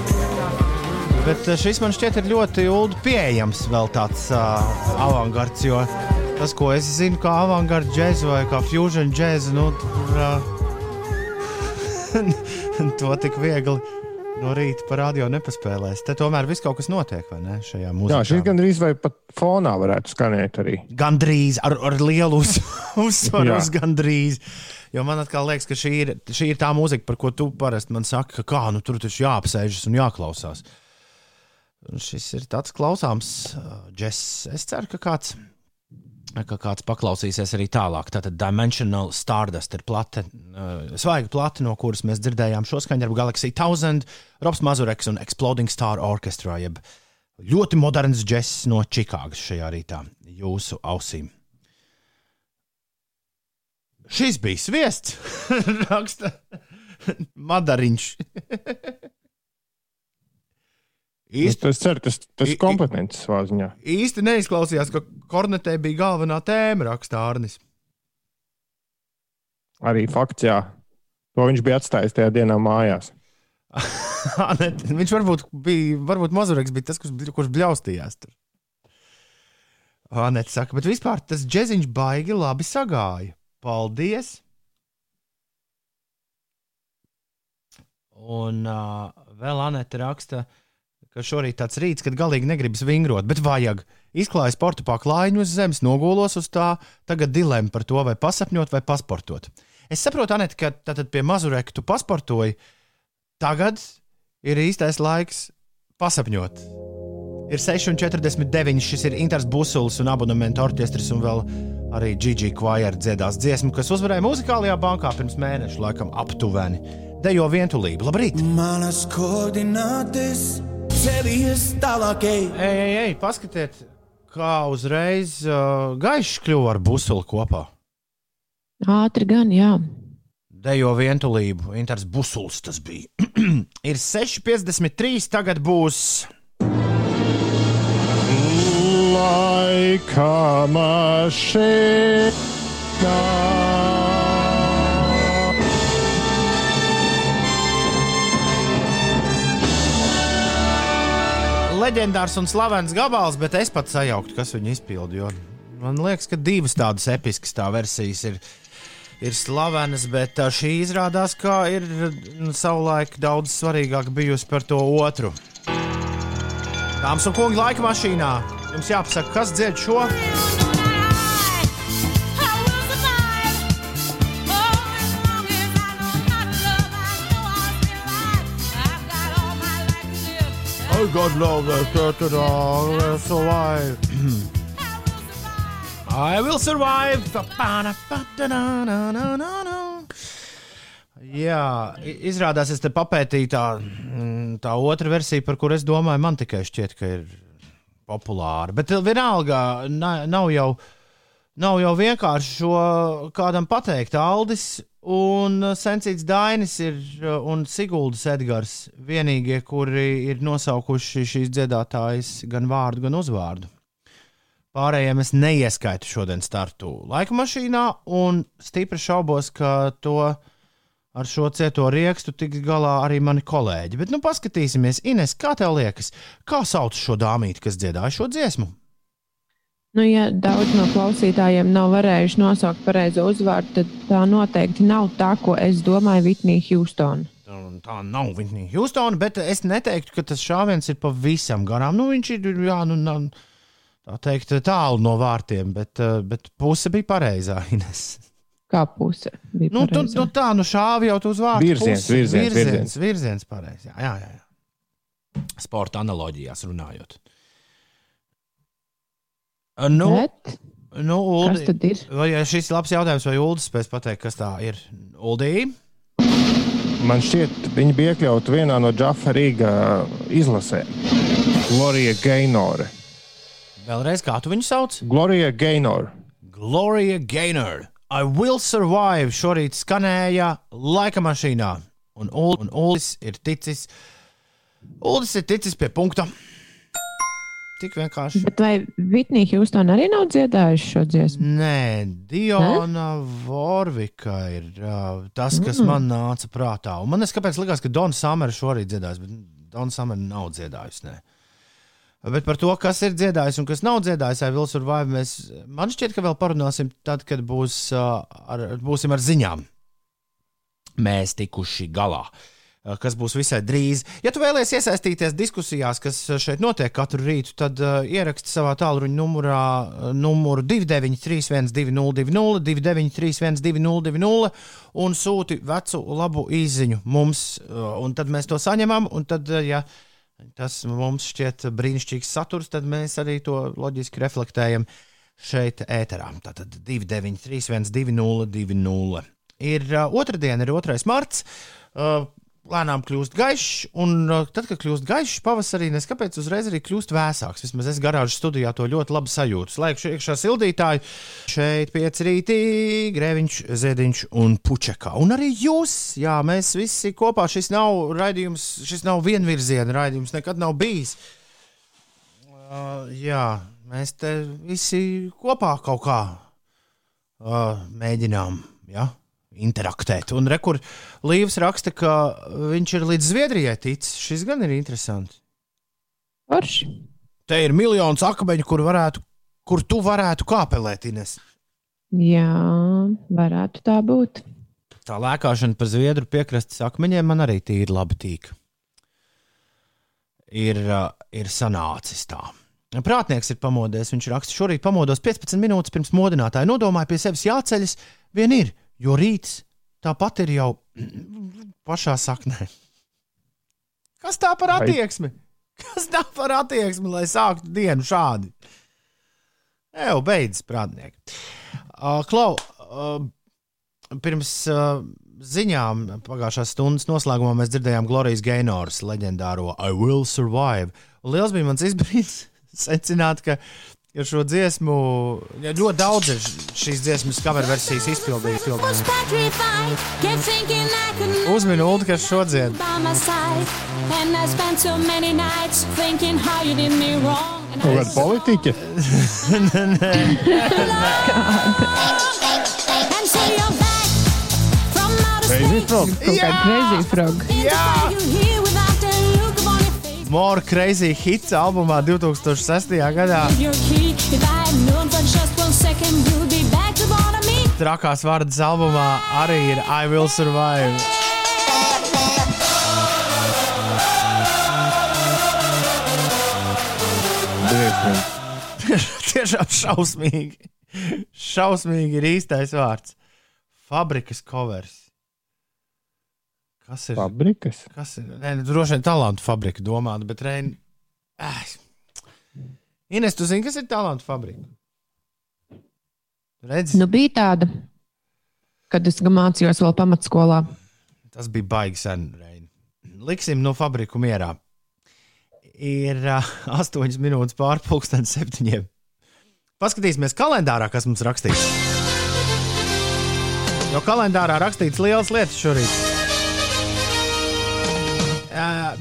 S2: Bet šis man šķiet ļoti ulu pieejams vēl tāds uh, avangards, jo tas, ko es zinu, kā avangarda džēzu vai kā fusion džēzu, nu, tur, uh, to tik viegli no rīta par radio nepaspēlēs. Te tomēr viss kaut kas notiek, vai ne? Šajā mūzikā.
S4: Jā, šis gandrīz vai pat fonā varētu skanēt arī.
S2: Gandrīz ar, ar lielu uz, uzsvaru uz gandrīz. Jo man liekas, ka šī ir, šī ir tā mūzika, par ko tu parasti man saki, ka kā, nu, tur taču jāapsēžas un jāklausās. Un šis ir tāds klausāms džeks. Es ceru, ka kāds ka kāds paklausīsies arī tālāk. Tātad Dimensional Stardust ir plate, svaiga plate, no kuras mēs dzirdējām šo skaņdarbu Galaxy 1000, Robs Mazureks un Exploding Star Orchestra, jeb ļoti moderns džeks no Čikāgas šajā rītā jūsu ausīm. Šis bija sviests, raksta Madariņš.
S4: Īsti, es ceru, tas ir kompetents savā ziņā.
S2: Īsti neizklausījās, ka kornetē bija galvenā tēma, raksta Arnis.
S4: Arī fakts, jā. To viņš bija atstājis tajā dienā mājās.
S2: viņš varbūt bija, varbūt Mazureks bija tas, kurš, kurš bļaustījās tur. Anete saka, bet vispār tas džeziņš baigi labi sagāja. Paldies! Un uh, vēl Anete raksta, ka ka šorīt tāds rīts, kad galīgi negribas vingrot, bet vajag. Izklāja sporta paklājiņu uz zemes, nogulos uz tā, tagad dilemma par to, vai pasapņot vai pasportot. Es saprotu, Anet, ka tātad pie mazureka tu pasportoji, tagad ir īstais laiks pasapņot. Ir 6,49. Šis ir Inters Busulis un abonementu orķestris, un vēl arī Gigi Choir dziedās dziesmu, kas uzvarēja muzikālajā bankā pirms mēneša, laikam aptuveni. Dejo vientulību. Labrīt! Manas koordinātes! Sevis tālāk ej. Ej, ej, ej, paskatiet, kā uzreiz uh, gaišs kļuva ar busuli kopā.
S3: Ātri gan, jā.
S2: Dejo vientulību, Inters Busuls tas bija. Ir 6,53, tagad būs.
S4: Laika mašīna.
S2: Leģendārs un slavens gabals, bet es pat sajauktu, kas viņu izpildīja. Man liekas, ka divas tādas episkas tā versijas ir, ir slavenas, bet šī izrādās, ka ir nu, savulaik daudz svarīgāk bijusi par to otru. Dāmas un kungi, laika mašīnā jums jāpasaka, kas dzied šo. God love that I will survive. I will survive. Jā, izrādās, es te papētīju tā, mm, tā otra versija, par kuru es domāju, man tikai šķiet, ka ir populāra. Bet vienalga, nav jau, nav jau vienkārši šo kādam pateikt. Aldis Un uh, Sensīts Dainis ir, uh, un Siguldas Edgars vienīgie, kuri ir nosaukuši šīs dziedātājas gan vārdu, gan uzvārdu. Pārējiem es neieskaitu šodien startu laika mašīnā, un stipri šaubos, ka to ar šo cieto riekstu tiks galā arī mani kolēģi. Bet nu paskatīsimies, Ines, kā tev liekas, kā sauc šo dāmīti, kas dziedāja šo dziesmu?
S3: Nu, ja daudz no klausītājiem nav varējuši nosaukt pareizo uzvārdu, tad tā noteikti nav tā, ko es domāju, Vitnija Hjūstona.
S2: Tā nav Vitnija Hjūstona, bet es neteiktu, ka tas šāviens ir pavisam garām. Nu, viņš ir jā, nu, tā teikt, tālu no vārtiem, bet, bet puse bija pareizā. Ines.
S3: Kā puse?
S2: Nu, tu, nu, tā, nu šāvi jau uz vārdu.
S4: Virziens, virziens, virziens,
S2: virziens, virziens pareizi. Jā, jā, jā. Sporta analoģijās runājot. Nu, Bet? Nu, Uldi, kas tad ir? Vai šis ir labs jautājums, vai Uldis spēs pateikt, kas tā ir? Uldī?
S4: Man šķiet, viņi bija iekļauti vienā no Džafa Rīga izlasēm. Lorija Gainore.
S2: Vēlreiz, kā tu viņu sauc?
S4: Glorija Gaynor.
S2: Gloria Gaynor. I will survive šorīt skanēja laika mašīnā. Un, Ul un Ulis ir ticis. Ulis ir ticis pie punkta. Tik vienkārši.
S3: Bet vai Vitnija Hjūstona arī nav dziedājusi šo dziesmu?
S2: Nē, Diana Vorvika ir uh, tas, kas mm. man nāca prātā. Un man liekas, kāpēc likās, ka Dona Samera šorīt dziedājis, bet Dona Samera nav dziedājusi. Nē. Bet par to, kas ir dziedājis un kas nav dziedājis, vai Vilnius vai mēs, man šķiet, ka vēl parunāsim tad, kad būs, uh, ar, būsim ar ziņām. Mēs tikuši galā. Uh, kas būs visai drīz. Ja tu vēlies iesaistīties diskusijās, kas šeit notiek katru rītu, tad uh, ieraksti savā tālruņa numurā uh, numuru 293, 202, 293, 202 un sūti vecu labu īziņu mums, uh, un tad mēs to saņemam. Tad, uh, ja tas mums šķiet brīnišķīgs saturs, tad mēs arī to loģiski reflektējam šeit, ēterā. Tātad 293, 202. Ir uh, otrdiena, ir 2. marts. Uh, lēnām kļūst gaišs, un uh, tad, kad kļūst gaišs, pavasarī neskapēc uzreiz arī kļūst vēsāks. Vismaz es garāžas studijā to ļoti labi sajūtu. Slēgšu iekšā sildītāju, šeit pieci rītī, grēviņš, zēdiņš un pučekā. Un arī jūs, jā, mēs visi kopā, šis nav raidījums, šis nav vienvirziena raidījums, nekad nav bijis. Uh, jā, mēs te visi kopā kaut kā uh, mēģinām. Ja? Interaktēt. Un rekur Līvs raksta, ka viņš ir līdz Zviedrijai ticis. Šis gan ir interesants.
S3: Varš.
S2: Te ir miljons akmeņu, kur, varētu, kur tu varētu kāpelēt, Ines.
S3: Jā, varētu tā būt.
S2: Tā lēkāšana pa zviedru piekrastes akmeņiem man arī tīri labi tīk. Ir, ir sanācis tā. Prātnieks ir pamodies. Viņš raksta, šorīt pamodos 15 minūtes pirms modinātāja. Nodomāju pie sevis jāceļas. Vien ir, Jo rīts tāpat ir jau pašā saknē. Kas tā par attieksmi? Kas tā par attieksmi, lai sāktu dienu šādi? Jau beidzas, prātnieki. Uh, Klau, uh, pirms uh, ziņām pagājušās stundas noslēgumā mēs dzirdējām Glorijas Gainoras leģendāro I Will Survive. Un liels bija mans izbrīns secināt, ka Jo šo dziesmu ja ļoti daudz ir šīs dziesmas cover versijas izpildījuši. Uzmini, Ulu, kas šo dzied.
S4: Kaut kāda politiķa?
S2: Nē,
S4: Crazy Frog.
S3: Kāda crazy frog.
S2: Jā! More Crazy Hits albumā 2006. gadā. Trakās vārdas albumā arī ir I Will Survive. Tiešām šausmīgi. Šausmīgi ir īstais vārds. Fabrikas covers. Kas ir?
S4: Fabrikas.
S2: Kas ir? Nē, nu, droši vien talantu fabrika domāta, bet Reini. Eh. Ines, tu zini, kas ir talantu fabrika? Redzi?
S3: Nu, bija tāda, kad es mācījos vēl pamatskolā.
S2: Tas bija baigi sen, Reini. Liksim no fabriku mierā. Ir uh, 8 minūtes pārpusdienas septiņiem. Paskatīsimies kalendārā, kas mums rakstīts. Jo kalendārā rakstīts liels lietas šorīt.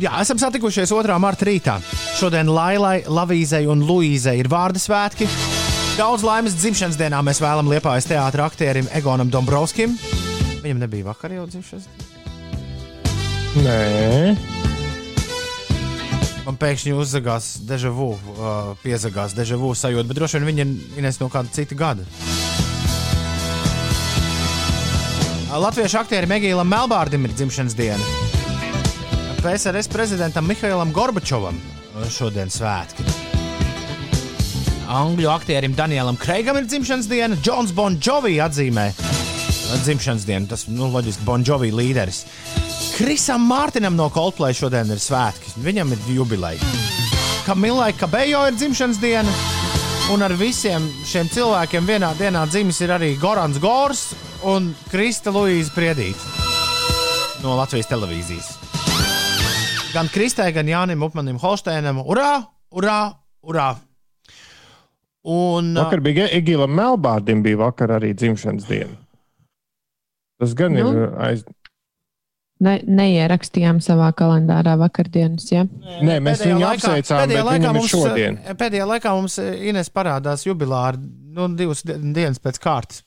S2: Jā, esam satikušies 2. marta rītā. Šodien Lailai, Lavīzei un Luīzei ir vārdu svētki. Daudz laimes dzimšanas dienā mēs vēlamies Liepājas teātra aktierim Egonam Dombrovskim. Viņam nebija vakar jau dzimšanas
S4: diena? Nē.
S2: Man pēkšņi uzzagās deja vu, uh, piezagās deja vu sajūta, bet droši vien viņa ir no kāda cita gada. Latviešu aktierim Megīlam Melbārdim ir dzimšanas diena. PSRS prezidentam Mihailam Gorbačovam šodien svētki. Angļu aktierim Danielam Kreigam ir dzimšanas diena, Džons Bonjovi atzīmē dzimšanas dienu. Tas, nu, loģiski, Bonjovi līderis. Krisam Mārtiņam no Coldplay šodien ir svētki. Viņam ir jubileja. Kamilai Kabejo ir dzimšanas diena. Un ar visiem šiem cilvēkiem vienā dienā dzimis ir arī Gorans Gors un Krista Luīza Priedīte no Latvijas televīzijas gan Kristē, gan Jānim Upmanim Holsteinam. Urā! Urā! urā. Un,
S4: Vakar bija Egilam Melbārdim, bija vakar arī dzimšanas diena. Tas gan
S3: Nu.
S4: ir aiz.
S3: Ne, neierakstījām savā kalendārā vakardienas. Ja?
S4: Nē, mēs
S2: pēdējā
S4: viņu
S2: laikā-
S4: apsveicām,
S2: pēdējā
S4: bet
S2: laikā mums,
S4: šodien.
S2: Pēdējā laikā mums Ines parādās jubilāri, nu, divas di- dienas pēc kārtas.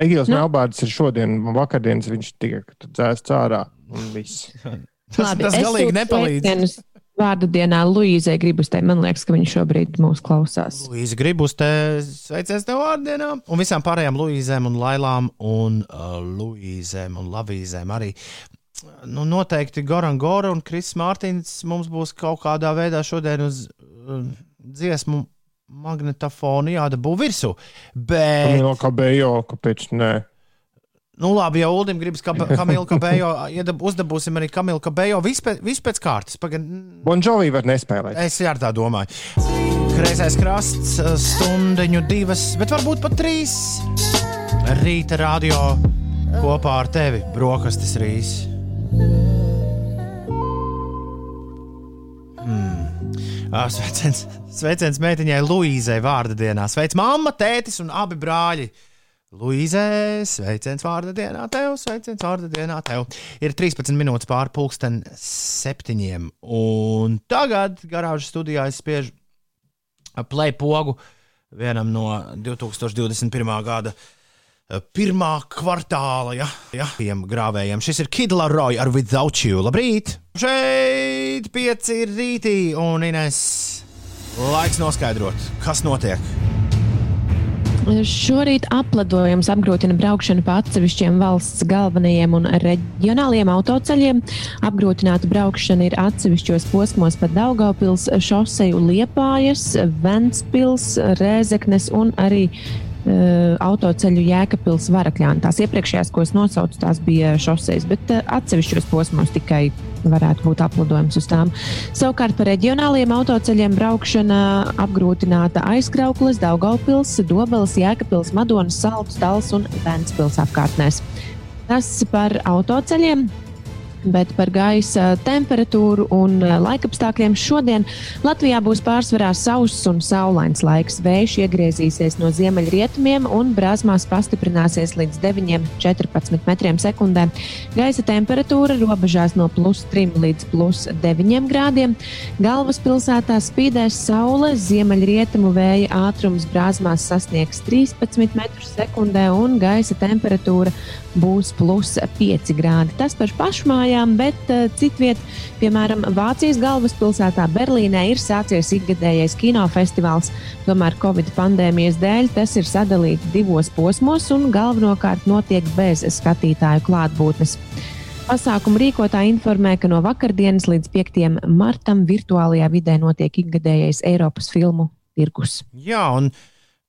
S4: Egils
S3: Nu.
S4: Melbārds ir šodien, un vakardienas viņš tiek dzēsts ārā. Un viss.
S2: Tas, tas
S3: es
S2: galīgi nepalīdz.
S3: Vārdu dienā Luīzai Gribustē. Man liekas, ka viņa šobrīd mūs klausās.
S2: Luīza gribus te sveiciens tev vārdienā, un visām pārējām Luīzēm un Lailām un uh, Luīzēm un Lavīzēm arī. Nu, noteikti Goran Gora un Kris Mārtiņš mums būs kaut kādā veidā šodien uz uh, dziesmu magnetofonu jādabū virsū. Bet,
S4: Kamila Kabejo, kāpēc ne?
S2: Nu labi, ja Uldim gribas Kamilu Kabejo, uzdabūsim arī Kamilu Kabejo visu pēc, visu pēc kārtas. Pagad,
S4: Bonžovī var nespēlēt.
S2: Es arī tā domāju. Kreisais krasts, stundiņu divas, bet varbūt pat trīs. Rīta radio kopā ar tevi, brokastis rīs. Mm. Sveiciens, sveiciens meitiņai Luīzai vārda dienā. Sveic mamma, tētis un abi brāļi. Luīzē, sveiciens vārda dienā tev, sveiciens vārda dienā tev. Ir 13 minūtes pāri pulksten septiņiem. Un tagad garāžas studijā es spiežu play pogu vienam no 2021. gada eh, pirmā kvartāla ja, ja, grāvējiem. Šis ir Kidla Roja ar Without You. Labrīt! Šeit pieci ir rītī un Ines. Laiks noskaidrot, kas notiek.
S3: Šorīt apledojums apgrūtina braukšanu pa atsevišķiem valsts galvenajiem un reģionāliem autoceļiem. Apgrūtināta braukšana ir atsevišķos posmos pa Daugaupils šoseju Liepājas, Ventspils, Rēzeknes un arī uh, autoceļu Jēkabpils Varakļāna. Tās iepriekšējās, ko es nosaucu, tās bija šosejas, bet uh, atsevišķos posmos tikai varētu būt aplidojums uz tām. Savukārt par reģionāliem autoceļiem braukšana apgrūtināta aizkrauklis, Daugaupils, Dobeles, Jēkabpils, Madonas, Salts, Tals un Ventspils apkārtnēs. Tas par autoceļiem. Bet par gaisa temperatūru un eh, laikapstākļiem šodien Latvijā būs pārsvarā sauss un saulains laiks. Vējš iegriezīsies no ziemeļrietumiem un brāzmās pastiprināsies līdz 9,14 metriem sekundē. Gaisa temperatūra robežās no plus 3 līdz plus 9 grādiem. Galvaspilsētā spīdēs saule, ziemeļrietumu vēja ātrums brāzmās sasniegs 13 metrus sekundē un gaisa temperatūra būs plus 5 grādi. Tas par pašmājām, bet uh, citviet, piemēram, Vācijas galvaspilsētā Berlīnē ir sācies ikgadējais kinofestivāls. Tomēr Covid pandēmijas dēļ tas ir sadalīts divos posmos un galvenokārt notiek bez skatītāju klātbūtnes. Pasākumu rīkotāji informē, ka no vakardienas līdz 5. martam virtuālajā vidē notiek ikgadējais Eiropas filmu tirgus.
S2: Jā, un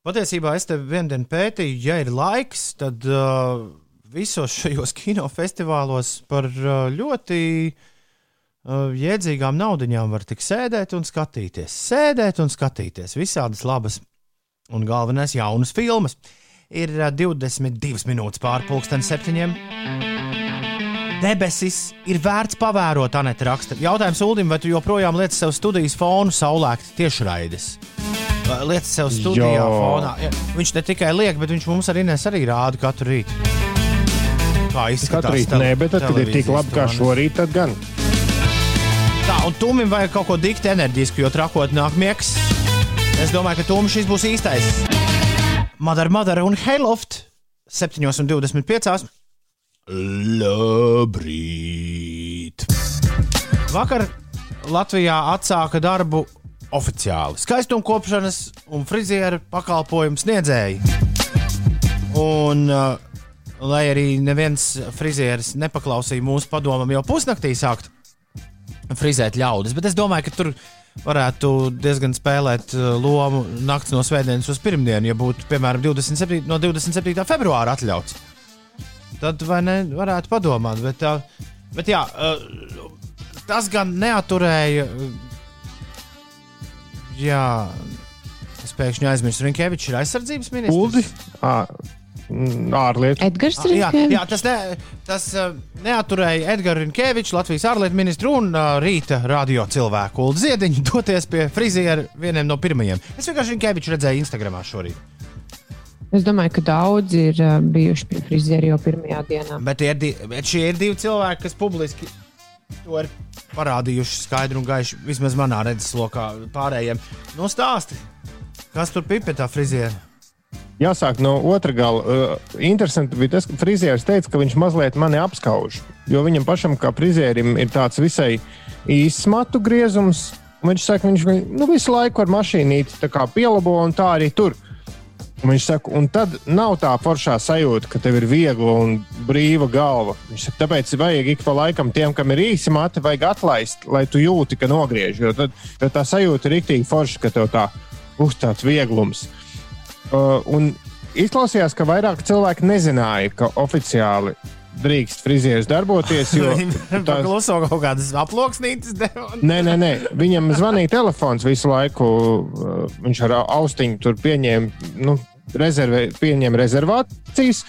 S2: patiesībā es te vienu dienu pētīju, ja ir laiks, tad uh, visos šajos kinofestivālos par uh, ļoti uh, jēdzīgām naudiņām var tik sēdēt un skatīties. Sēdēt un skatīties visādas labas un galvenais jaunas filmas. Ir uh, 22 minūtes pārpusdienas septiņiem. Debesis ir vērts pavērot, Anita raksta. Jautājums Ulim, vai tu joprojām lietas sev studijas fonu saulēkt tiešraides? Lietas sev studijā
S4: Jā.
S2: fonā. Viņš ne tikai liek, bet viņš mums arī nes arī rāda katru rītu. Kā izskatās
S4: Katru rītu
S2: tele-
S4: nē, bet tad, kad ir tik labi kā šorīt, tad gan.
S2: Tā, un Tumim vajag kaut ko dikti enerģisku, jo trakot nāk miegs. Es domāju, ka Tumim šis būs īstais. Madara, Madara un Heiloft 7,25. Labrīt! Vakar Latvijā atsāka darbu oficiāli skaistumkopšanas un frizieru pakalpojumu sniedzēji. Un, uh, lai arī neviens frizieris nepaklausīja mūsu padomam, jau pusnaktī sākt frizēt ļaudis, bet es domāju, ka tur varētu diezgan spēlēt uh, lomu nakts no svētdienas uz pirmdienu, ja būtu, piemēram, 27, no 27. februāra atļauts. Tad vai ne varētu padomāt, bet, uh, bet jā, uh, tas gan neaturēja. Jā, es pēkšņi aizmirsu, Rinkevičs ir aizsardzības ministrs.
S4: Uldi? À, ārlietu.
S3: Edgars
S2: Ah, Jā, jā, tas, ne, tas uh, neaturēja Edgars Rinkevičs, Latvijas ārlietu ministru un uh, rīta radio cilvēku Ulu Ziediņu doties pie friziera vieniem no pirmajiem. Es vienkārši Rinkeviču redzēju Instagramā šorīt.
S3: Es domāju, ka daudzi ir uh, bijuši pie friziera jau pirmajā dienā.
S2: Bet, tie ir di- bet šie ir divi cilvēki, kas publiski to ir parādījuši skaidri un gaiši. Vismaz manā redzeslokā pārējiem. No stāsti, kas tur bija pie tā friziera?
S4: Jāsāk no otra gala. Uh, interesanti bija tas, ka frizieris teica, ka viņš mazliet mani apskauž. Jo viņam pašam, kā frizierim, ir tāds visai īsts matu griezums. Viņš saka, viņš nu, visu laiku ar mašīnīti pielabo, un tā arī tur. Un viņš saka, un tad nav tā foršā sajūta, ka tev ir viegla un brīva galva. Viņš saka, tāpēc vajag ik pa laikam tiem, kam ir īsi mati, vajag atlaist, lai tu jūti, ka nogriež. Jo, tad, jo tā sajūta ir rīktīgi forša, ka tev tā uz tāds vieglums. Uh, un izklausījās, ka vairāk cilvēki nezināja, ka oficiāli drīkst frizieris darboties.
S2: Viņam
S4: tās-
S2: kluso kaut kādas aploksnītes
S4: Nē, nē, nē. Viņam zvanīja telefons visu laiku. uh, Viņš ar austiņu tur pieņēma, nu, rezervē, pieņēma rezervācijas.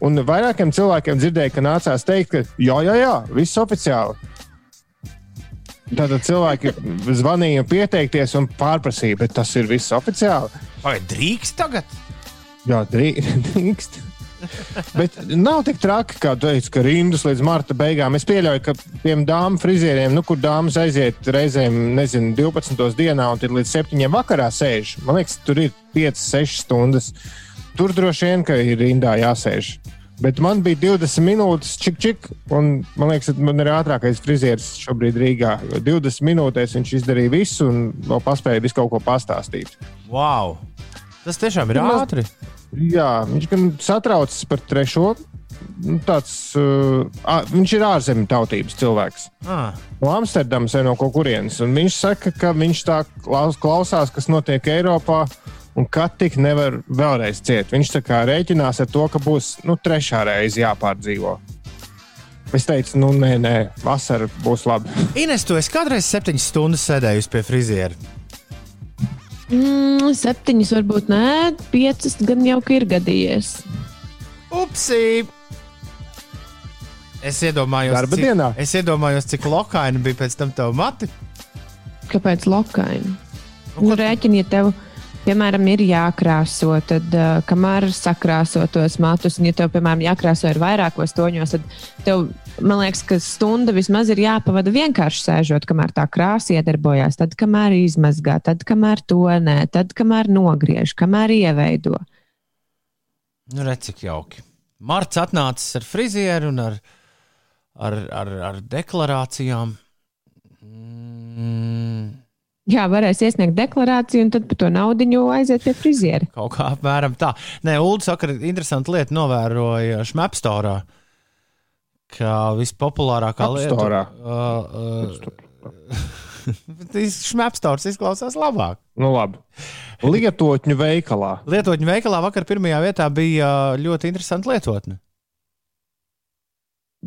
S4: Un vairākiem cilvēkiem dzirdēja, ka nācās teikt, ka jā, jā, jā viss oficiāli. Tātad cilvēki zvanīja pieteikties un pārprasīja, bet tas ir viss oficiāli.
S2: Vai drīkst tagad?
S4: Jā, drī- drīkst. Bet nav tik traki, kā tu teici, ka rindas līdz marta beigām. Es pieļauju, ka tiem dāmas frizieriem, nu, kur dāmas aiziet reizēm, nezinu, 12. dienā un līdz 7. vakarā sēž. Man liekas, tur ir 5, 6 stundas. Tur droši vien, ka ir rindā jāsēž. Bet man bija 20 minūtes, čik, čik, un man liekas, ka man ir ātrākais frizieris šobrīd Rīgā. Jo 20 minūtēs viņš izdarīja visu un vēl paspēja visu kaut ko pastāstīt.
S2: Wow! Tas tiešām ir
S4: Nu, maz-
S2: ātri.
S4: Jā, viņš gan satraucas par trešo. Nu, tāds, uh, ā, viņš ir ārzemju tautības cilvēks.
S2: Ah,
S4: No Amsterdamas vai no kurienes. Viņš saka, ka viņš tā klaus- klausās, kas notiek Eiropā, un ka tik nevar vēlreiz ciet. Viņš tā kā rēķinās ar to, ka būs nu, trešā reize jāpārdzīvo. Es teicu, nu, nē, nē, vasara būs labi.
S2: Ines, tu esi kādreiz septiņas stundas sēdējusi pie friziera.
S3: Mm, septiņas, varbūt nē, piecas gan jau ir gadījies.
S2: Upsi! Es iedomājos,
S4: Darba
S2: cik,
S4: dienā?
S2: es iedomājos, cik lokaini bija pēc tam tev mati.
S3: Kāpēc lokaini?
S2: Nu,
S3: Nu, rēķini, ja tev, piemēram, ir jākrāso, tad uh, kamēr sakrāso tos matus, un ja tev, piemēram, jākrāso ir vairākos toņos, tad tev, man liekas, ka stunda vismaz ir jāpavada vienkārši sēžot, kamēr tā krāsa iedarbojās, tad, kamēr izmazgā, tad, kamēr tonē, tad, kamēr nogriež, kamēr ieveido.
S2: Nu, redz, cik jauki. Marts atnācis ar frizieru un ar, ar, ar, ar deklarācijām. Mm,
S3: Jā, varēs iesniegt deklarāciju, un tad par to naudu aiziet pie friziera.
S2: kaut kā apmēram tā. Nē, Ulu saka, ka interesanti lieta novēroja Šmepstorā. Kā vispopulārākā lieta. Uh, uh, Šmepstors izklausās labāk.
S4: Nu, labi. Lietotņu veikalā.
S2: Lietotņu veikalā vakar pirmajā vietā bija ļoti interesanta lietotne.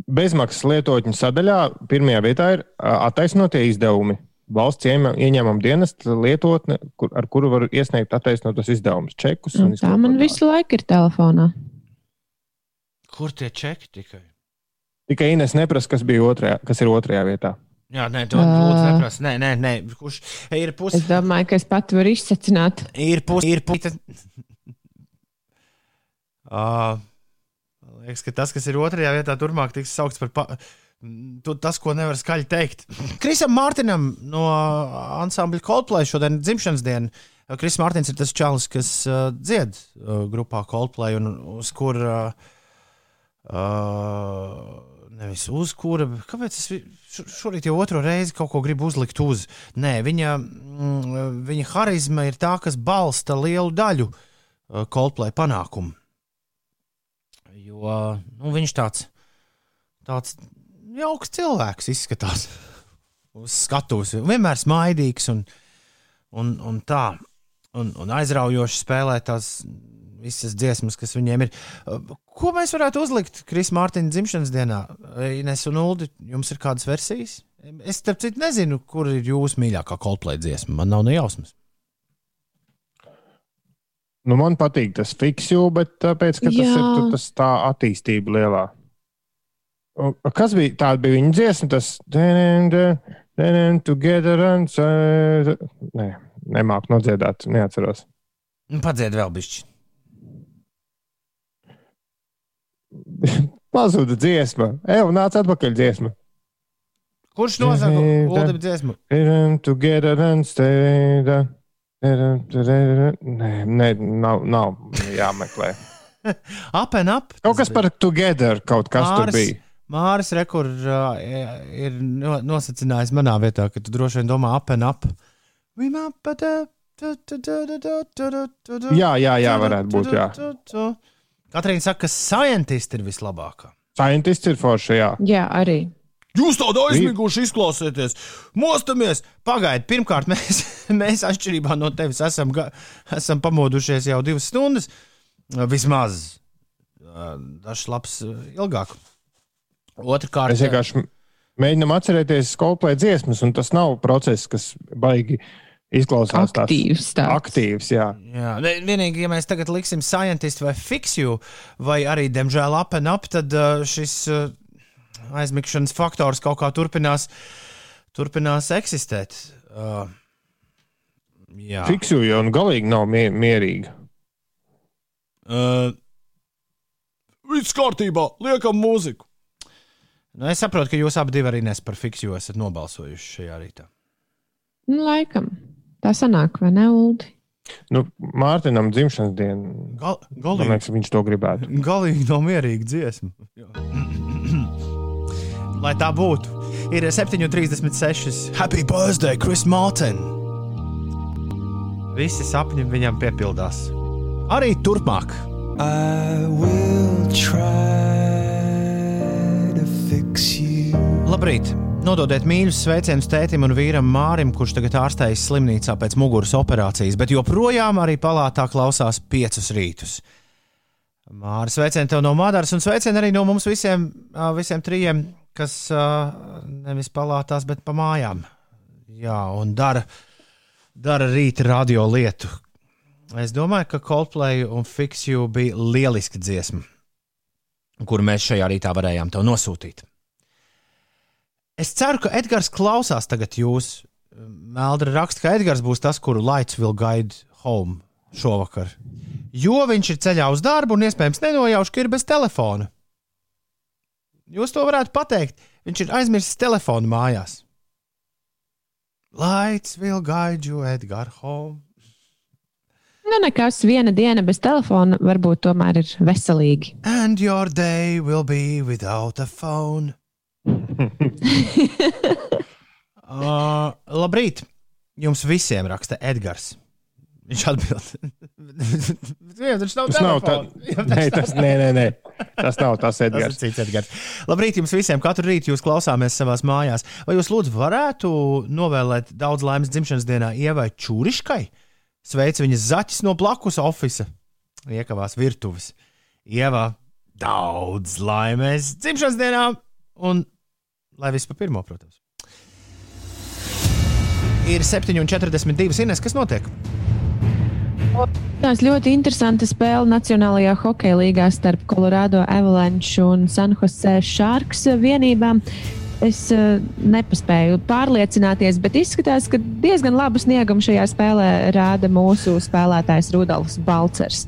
S4: Bezmaksas lietotņu sadaļā pirmajā vietā ir attaisnotie izdevumi. Valsts ieņem- ieņēmuma dienesta lietotne, kur, ar kuru var iesniegt attaisnotos izdevumus, čekus. un
S3: Un
S4: visu
S3: tā man
S4: ko
S3: visu laiku ir telefonā.
S2: Kur tie čeki tikai?
S4: Tikai Ines neprasa, kas, bija otrajā, kas ir otrajā vietā.
S2: Jā, nē, to lūdzu neprasa. Nē, nē, nē. Kurš ir pusi?
S3: Es domāju, ka es pat varu izsacināt.
S2: Ir pusi, ir pusi. uh, liekas, ka tas, kas ir otrajā vietā, turpmāk tiks saukts par pa... tas, ko nevar skaļi teikt. Krisam Mārtiņam no ansambļa Coldplay šodien ir dzimšanas diena. Kris Mārtiņš ir tas čalis, kas uh, dzied uh, grupā Coldplay un uz kur. Uh, uh, Nevis uz kura, kāpēc es šorīt jau otro reizi kaut ko gribu uzlikt uz? Nē, viņa, mm, viņa harizma ir tā, kas balsta lielu daļu uh, Coldplay panākumu. Jo nu, viņš tāds, tāds jauks cilvēks izskatās uz skatuves. Vienmēr smaidīgs un, un, un tā. Un, un aizraujoši spēlē tās visas dziesmas, kas viņiem ir. Ko mēs varētu uzlikt Krisa Mārtiņa dzimšanas dienā? Ines un Uldi, jums ir kādas versijas? Es, starp citu, nezinu, kur ir jūsu mīļākā Coldplay dziesma. Man nav ne jausmas.
S4: Nu, man patīk tas fiksju, bet tāpēc, ka tas
S3: Jā.
S4: ir tur tas tā attīstība lielā. Un Kas bija tāda bija viņa dziesma? Tas together and Nē, nemāku nodziedāt, neatceros.
S2: Nu, Padzied vēl bišķi.
S4: Pazuda dziesma. Ej, nāc atpakaļ dziesma.
S2: Kurš nosaka Uldim dziesmu?
S4: Together and stay. Nē, nē, nav, nav jāmeklē.
S2: Up and up.
S4: Kaut kas par together, kaut kas tur
S2: Māris-
S4: bija.
S2: Māris Rekur uh, ir no- nosacinājis manā vietā, ka tu droši vien domā up and up.
S4: Jā, jā, jā, varētu būt, jā.
S2: Katrīna saka, ka scientisti ir vislabākā.
S4: Scientists ir forši, jā.
S3: Jā, arī.
S2: Jūs tādu aizmiguši izklausāties, mostamies. Pagaidiet, pirmkārt, mēs, mēs atšķirībā no tevis esam, esam pamodušies jau divas stundas. Vismaz Uh, dažs labs uh, ilgāk. Otrakārt,
S4: Mēs vienkārši mēģinām atcerēties Coldplay dziesmas, un tas nav process, kas baigi izklausās
S3: Aktīvs tāds.
S4: aktīvs. Jā.
S2: Jā, ne- vienīgi, ja mēs tagad liksim scientistu vai fikciju, vai arī, diemžēl, and up, tad uh, šis uh, aizmigšanas faktors kaut kā turpinās, turpinās eksistēt. Uh, jā,
S4: Fiksu jau nu galīgi nav mie mierīga.
S2: uh, viss kārtībā, liekam mūziku. Nu, es saprotu, ka jūs abi divi arī nes par fikciju esat nobalsojuši šajā rītā.
S3: Nu, laikam. Tā sanāk, vai ne, Uldi?
S4: Nu, Mārtiņam dzimšanas diena.
S2: Gal,
S4: Man
S2: galīgi,
S4: liekas, viņš to gribētu.
S2: galīgi nav mierīga dziesma. Jā. Lai tā būtu, ir 7,36. Happy birthday, Chris Martin! Visi sapņi viņam piepildās. Arī turpmāk.
S5: I will try.
S2: Labrīt! Nododiet mīļus sveicienus tētim un vīram Mārim, kurš tagad ārstējas slimnīcā pēc muguras operācijas, bet joprojām arī palātā klausās piecus rītus. Māris, sveicien tev no Mādaras un sveicien arī no mums visiem, visiem trijiem, kas nevis palātās, bet pa mājām. Jā, un dara, dara rīta radio lietu. Es domāju, ka Coldplay un Fix You bija lieliski dziesma, kuru mēs šajā rītā varējām tev nosūtīt. Es ceru, ka Edgars klausās tagad jūs. Meldra raksta, ka Edgars būs tas, kuru Lights will guide home šovakar. Jo viņš ir ceļā uz darbu un iespējams nenojauš, ka ir bez telefona. Jūs to varētu pateikt. Viņš ir aizmirsis telefonu mājās. Lights will guide you, Edgars, home.
S3: Nu, nekas, viena diena bez telefona varbūt tomēr ir veselīgi.
S2: And your day will be without a phone. uh, labrīt! Jums visiem raksta Edgars. Viņš atbild. Jā, viņš nav
S4: Tas nav tā, nē, tas, nē, nē, nē. tas nav tas
S2: Tas ir
S4: Edgars.
S2: cits Edgars. Labrīt jums visiem! Katru rītu jūs klausāmies savā mājās. Vai jūs lūdzu varētu novēlēt daudz laimes dzimšanas dienā Ievai Čūriškai? Sveic viņas zaķis no blakus oficiāla. Iekavās virtuves. Ievā daudz laimes dzimšanas dienā! Un lai viss pa pirmo, protams. Ir 7,42. Ines, kas notiek?
S3: Tās ļoti interesanta spēle Nacionālajā hokeja līgā starp Colorado Avalanche un San Jose Sharks vienībām. Es uh, nepaspēju pārliecināties, bet izskatās, ka diezgan labu sniegumu šajā spēlē rāda mūsu spēlētājs Rudolfs Balcers.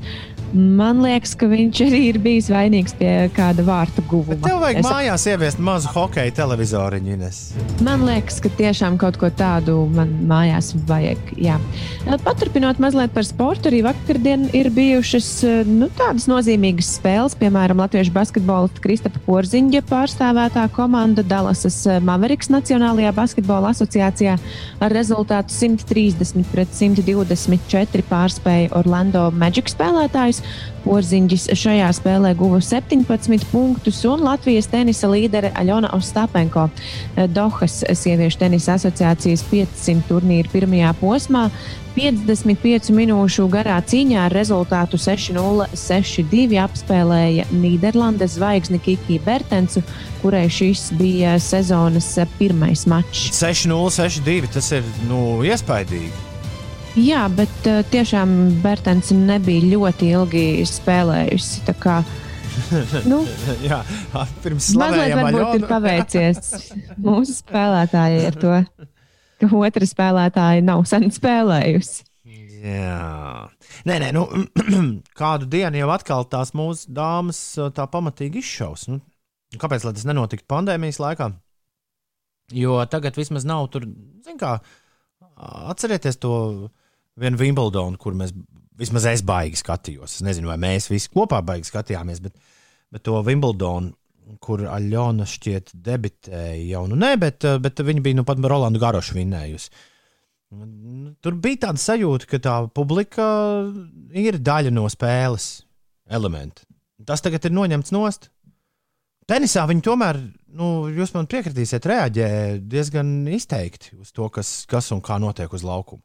S3: Man liekas, ka viņš arī ir bijis vainīgs pie kāda vārtu guvuma.
S2: Tev vajag
S3: Es-
S2: mājās ieviest mazu hokeja televizoriņu, Ines.
S3: Man liekas, ka tiešām kaut ko tādu man mājās vajag. Jā. Paturpinot mazliet par sportu, arī vakardien ir bijušas nu, tādas nozīmīgas spēles. Piemēram, Latviešu basketbolista Kristapa Porziņģa pārstāvētā komanda Dallasas Mavericks Nacionālajā basketbola asociācijā ar rezultātu 130 pret 124 pārspēja Orlando Magic spēlētājus. Porziņģis šajā spēlē guva 17 punktus, un Latvijas tenisa līdere Aļona Ostapenko Dohas sieviešu tenisa asociācijas 500 turnīra pirmajā posmā 55 minūšu garā cīņā ar rezultātu 6-0, 6-2 apspēlēja Nīderlandes zvaigzni Kiki Bertensu, kurai šis bija sezonas pirmais mačs.
S2: 6-0, 6-2. Tas ir nu, iespaidīgi.
S3: Jā, bet uh, tiešām Bertens nebija ļoti ilgi spēlējusi. nu,
S2: Jā, pirms slavējām
S3: varbūt ir paveicies mūsu spēlētājai ar to, ka otra spēlētāja nav sen spēlējusi.
S2: Jā, nē, nē, nu, kādu dienu jau atkal tās mūsu dāmas uh, tā pamatīgi izšaus. Nu, kāpēc lai tas nenotiktu pandēmijas laikā? Jo tagad vismaz nav tur, zin kā, atcerieties to vienu Wimbledonu, kur mēs vismaz es baigi skatījos. Es nezinu, vai mēs visi kopā baigi skatījāmies, bet, bet to Wimbledonu. Kur Aļona šķiet debitēja jau, nu nē, bet, bet viņa bija nu pat Rolandu Garošu vinnējusi. Nu, Tur bija tāda sajūta, ka tā publika ir daļa no spēles elementa. Tas tagad ir noņemts nost. Tenisā viņi tomēr, nu, jūs man piekritīsiet, reaģē diezgan izteikti uz to, kas, kas un kā notiek uz laukuma.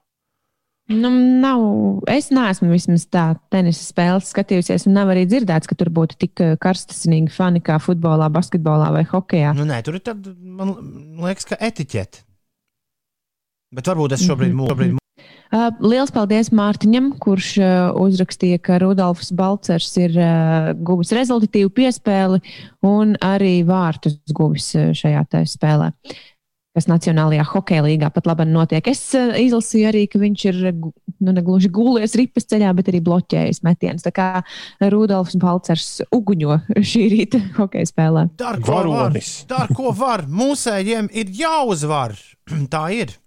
S3: Nu, nav, es neesmu vismaz tā tenisa spēles skatījusies, un nav arī dzirdēts, ka tur būtu tik eh, karstasinīgi fani kā futbolā, basketbolā vai hokeja.
S2: Nu, nē, tur ir tāda, man liekas, ka etiķete. Bet varbūt es šobrīd, mm -hmm.
S3: Uh, liels paldies Mārtiņam, kurš uh, uzrakstīja, ka Rudolfs Balcers ir uh, guvis rezultatīvu piespēli un arī vārtus guvis uh, šajā spēlē. Kas Nacionālajā hokeja līgā pat labi notiek. Es uh, izlasīju arī, ka viņš ir nu, ne gluži gulējis ripas ceļā, bet arī bloķējis metienus. Tā kā Rudolfs Balcers uguņo šī rīta hokeja spēlē.
S2: Dar, ko var.
S4: Varonis.
S2: Dar, ko var. Mūsējiem ir jāuzvar. Tā ir.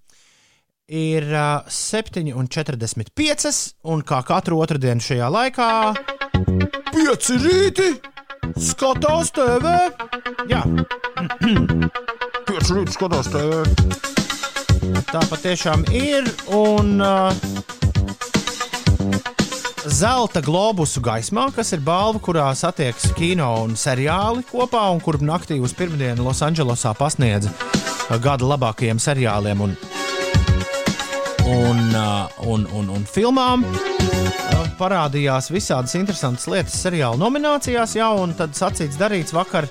S2: Ir uh, 7,45. Un kā katru otrdienu šajā laikā, 5 rīti skatās TV. Jā, 5 rīti skatās TV. Tā patiešām ir. Un uh, Zelta globusu gaismā, kas ir balva, kurā satiekas kino un seriāli kopā, un kur naktī uz pirmdienu Losandželosā pasniedza uh, gada labākajiem seriāliem un, un, uh, un, un, un filmām. Uh, Parādījās visādas interesantas lietas seriāla nominācijās, jau un tad sacīts darīts vakar.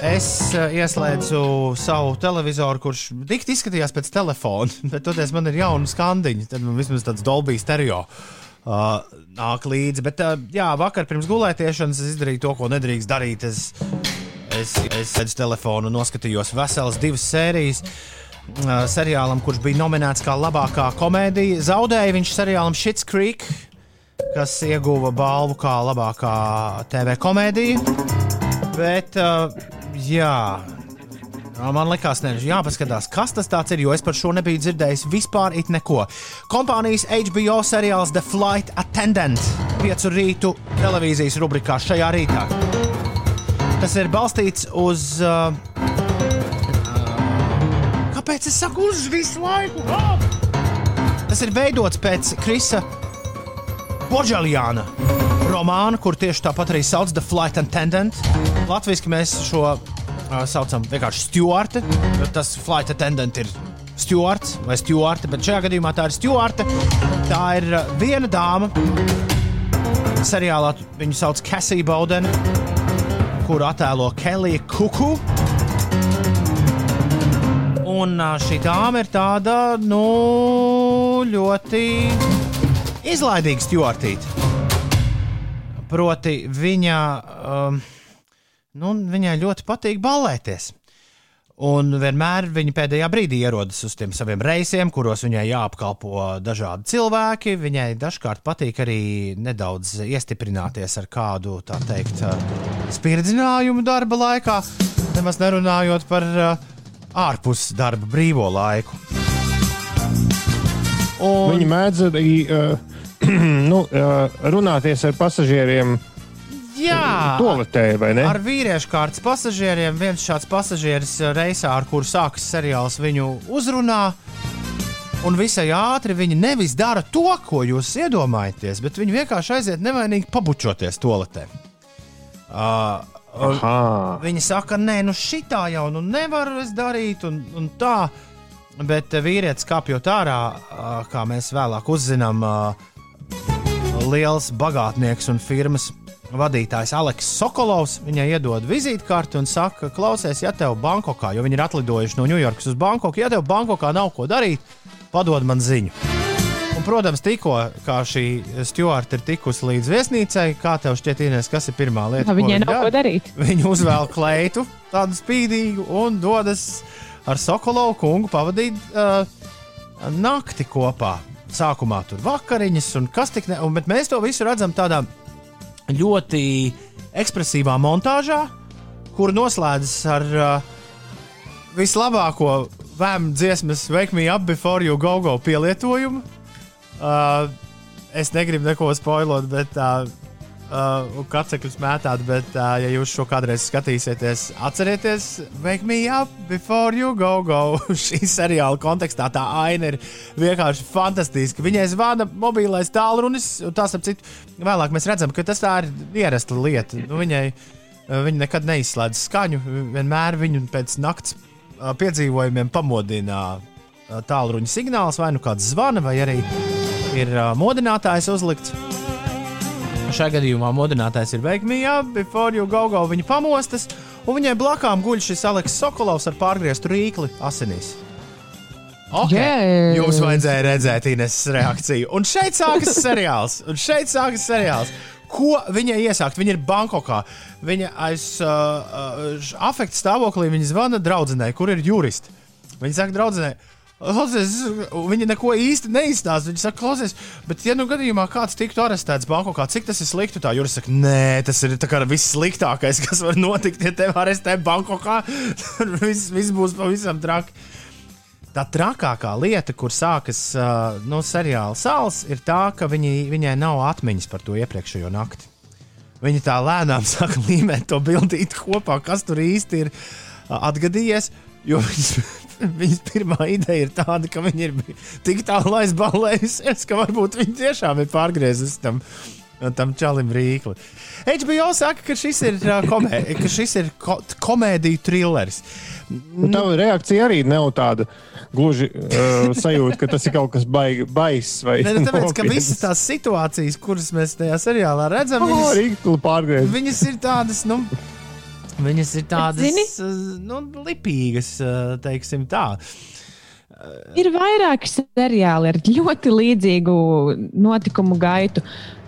S2: Es uh, ieslēdzu savu televizoru, kurš tik izskatījās pēc telefona, bet toties man ir jauna skandiņa. Tad man vismaz tāds Dolby stereo uh, nāk līdzi. Bet, uh, jā, vakar pirms gulētiešanas es izdarīju to, ko nedrīkst darīt. Es, es, es sēdzu telefonu noskatījos veselas divas sērijas. Uh, seriālam, kurš bija nominēts kā labākā komēdija, zaudēja viņš seriālam Shits Creek, kas ieguva balvu kā labākā TV komēdija. Bet, uh, jā, Man liekas, ka jāpaskatās, kas tas ir, jo es par šo nebiju dzirdējis vispār neko. Kompānijas HBO seriāls The Flight Attendant 5 rītu televīzijas rubrikā šajā rītā. Tas ir balstīts uz. Uh, kāpēc es saku uz visu laiku? Ah! Tas ir veidots pēc Krisa Boģaljāna romāna, kur tieši tāpat arī sauc The Flight Attendant. Latvijas mēs šo uh, saucam vienkārši Stuarta. Tas flight attendant ir Stuarts vai Stuarta, bet šajā gadījumā tā ir Stuarta. Tā ir uh, viena dāma. Seriālā viņu sauc Cassie Bowden, kuru attēlo Kelija Kuku. Un uh, šī dāma ir tāda, nu, ļoti izlaidīga stūrtīte. Proti, viņa. Um, nu, viņai ļoti patīk ballēties. Un vienmēr viņa pēdējā brīdī ierodas uz tiem saviem reisiem, kuros viņai jāapkalpo dažādi cilvēki. Viņai dažkārt patīk arī nedaudz iestiprināties ar kādu, tā teikt, spirdzinājumu darba laikā, nemaz nerunājot par uh, ārpus darba brīvo laiku. Un,
S4: Viņi mēdz arī uh, nu, runāties ar pasažieriem
S2: jā,
S4: toaletē?
S2: Ar vīriešu kārtas pasažieriem viens šāds pasažieris reisā, ar kuru sākas seriāls, viņu uzrunā. Un visai ātri viņi nevis dara to, ko jūs iedomājaties, bet viņi vienkārši aiziet nevainīgi pabučoties toaletē. Uh, viņi saka, nē, nu šitā jau nu nevaru es darīt, un, un tā. Bet vīrietis kāpjot ārā, uh, kā mēs vēlāk uzzinām, uh, liels bagātnieks un firmas vadītājs Aleks Sokolovs viņai iedod vizītkarti un saka, klausies, ja tev Bankokā, jo viņi ir atlidojuši no Ņujorkas uz Bankoku, ja tev Bankokā nav ko darīt, padod man ziņu. Un protams, tikko šī stūra ir tikusi līdz viesnīcai, kā tev šķiet, Inês, kas ir pirmā lieta? Ko viņa dara?
S3: ko darīt.
S2: Viņa uzvēl kleitu, tādu spīdīgu, un dodas ar Sokolovu kungu pavadīt uh, nakti kopā. Sākumā tur vakariņas, un kas tik ne. Un, bet mēs to visu redzam tādā ļoti ekspresīvā montāžā, kur noslēdzas ar uh, vislabāko vēmu dziesmas Wake Me Up Before You Go Go pielietojumu. Uh, es negribu neko spoilot, bet uh, uh, kāds mētāt, bet, uh, ja jūs šo kādreiz skatīsieties, atcerieties, Wake Me Up Before You Go Go. Šī seriāla kontekstā tā aina ir vienkārši fantastiska. Viņai zvana mobilais tālrunis, un tās ap citu vēlāk mēs redzam, ka tas tā ir ierasta lieta. Nu, viņai, uh, viņa nekad neizslēdz skaņu, vienmēr viņu pēc nakts uh, piedzīvojumiem pamodina uh, tālruņa signāls, vai nu kāds zvana, vai arī ir uh, modinātājs uzlikts. Šajā gadījumā modinātājs ir Up, Before You Go Go. Viņa pamostas, un viņai blakām guļ šis Aleks Sokolovs ar pārgrieztu rīkli asinīs. Okay.
S3: Yes.
S2: Jums vajadzēja redzēt Ines reakciju. Un šeit sākas seriāls. Un šeit sākas seriāls. Ko viņa iesākt? Viņa ir Bankokā. Viņa aiz uh, uh, afekta stāvoklī viņa zvana draudzenei, kur ir juristi. Viņa saka, draudzenei, Klausies, viņa neko īsti neizstāsta. Viņa saka, klausies, bet, ja nu gadījumā kāds tiktu arestēts Bankokā, cik tas ir slikti? Tā jūras saka, nē, tas ir viss sliktākais, kas var notikt, ja tevi arestē Bankokā. Tur viss, viss būs pavisam traki. Tā trakākā lieta, kur sākas uh, no seriāla sāls, ir tā, ka viņi, viņai nav atmiņas par to iepriekšējo nakti. Viņa tā lēnām sāk līmēt to bildīti kopā, kas tur īsti ir uh, atgadījies. Jo viņas, viņas pirmā ideja ir tāda, ka viņa ir tik tālu aizballējusies, ka varbūt viņa tiešām ir pārgriezusi tam, tam čalim rīkli. HBO saka, ka šis ir, komē, ka šis ir ko, komēdiju trilleris.
S4: Nu, tā reakcija arī nav tāda gluži uh, sajūta, ka tas ir kaut kas baigi, baiss. Vai
S2: Ne, nu, tāpēc, ka visas tās situācijas, kuras mēs tajā seriālā redzam,
S4: Oh,
S2: viņas,
S4: pārgriezt.
S2: viņas ir tādas, nu, viņas ir tādas,
S3: zini?
S2: uh, nu, lipīgas, uh, teiksim tā.
S3: Ir vairāki seriāli ar ļoti līdzīgu notikumu gaitu.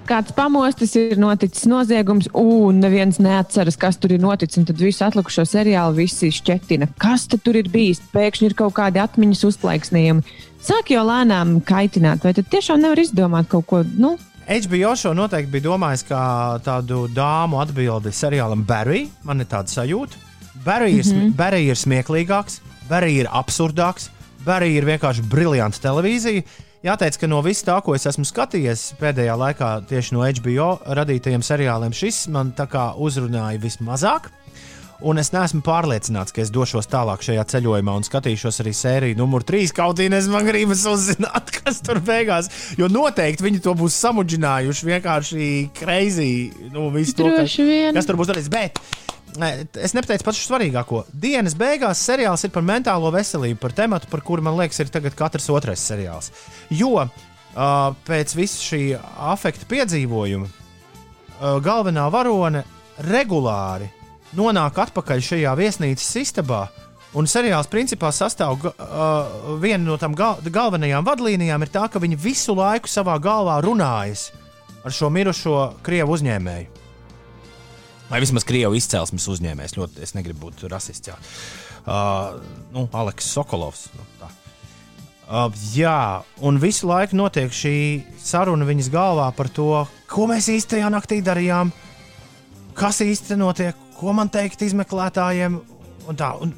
S3: Kāds pamostas ir noticis noziegums, un neviens neatceras, kas tur ir noticis. un Tad visu atlikušo seriālu visi šķetina. Kas tur ir bijis? Pēkšņi ir kaut kādi atmiņas uzplaiksnījumi. Sāk jau lēnām kaitināt, vai tad tiešām nevar izdomāt kaut ko? Nu,
S2: HBO šo noteikti bija domājis kā tādu dāmu atbildi seriālam Barry. Man ir tāda sajūta. Barry ir, mm -hmm. Barry ir smieklīgāks, Barry ir absurdāks, Barry ir vienkārši briljanta televīzija. Jāteic, ka no viss tā, ko es esmu skatījies pēdējā laikā tieši no HBO radītajiem seriāliem, šis man tā kā uzrunāja vismazāk. Un es neesmu pārliecināts, ka es došos tālāk šajā ceļojumā un skatīšos arī sēriju numur 3. Kaut arī es man gribas uzzināt, kas tur beigās. Jo noteikti viņi to būs samudžinājuši vienkārši crazy. Nu, to,
S3: vien.
S2: kas tur būs darīts. Bet es nepateicu pašu svarīgāko. Dienas beigās seriāls ir par mentālo veselību, par tematu, par kuru man liekas, ir tagad katrs otrais seriāls. Jo uh, pēc visa šī afekta piedzīvojuma uh, galvenā varone regulāri nonāk atpakaļ šajā viesnīcas istabā. Un seriāls principā sastāv ga- uh, viena no tām gal galvenajām vadlīnijām, ir tā, ka viņi visu laiku savā galvā runājas ar šo mirušo krievu uzņēmēju. Vai vismaz krievu izcelsmes uzņēmējs. Ļoti, es negribu būt rasists. Jā. Uh, nu, Aleks Sokolovs. Nu, tā. Uh, jā, un visu laiku notiek šī saruna viņas galvā par to, ko mēs īstajā naktī darījām, kas īsti notiek, ko man teikt izmeklētājiem. Un tā, un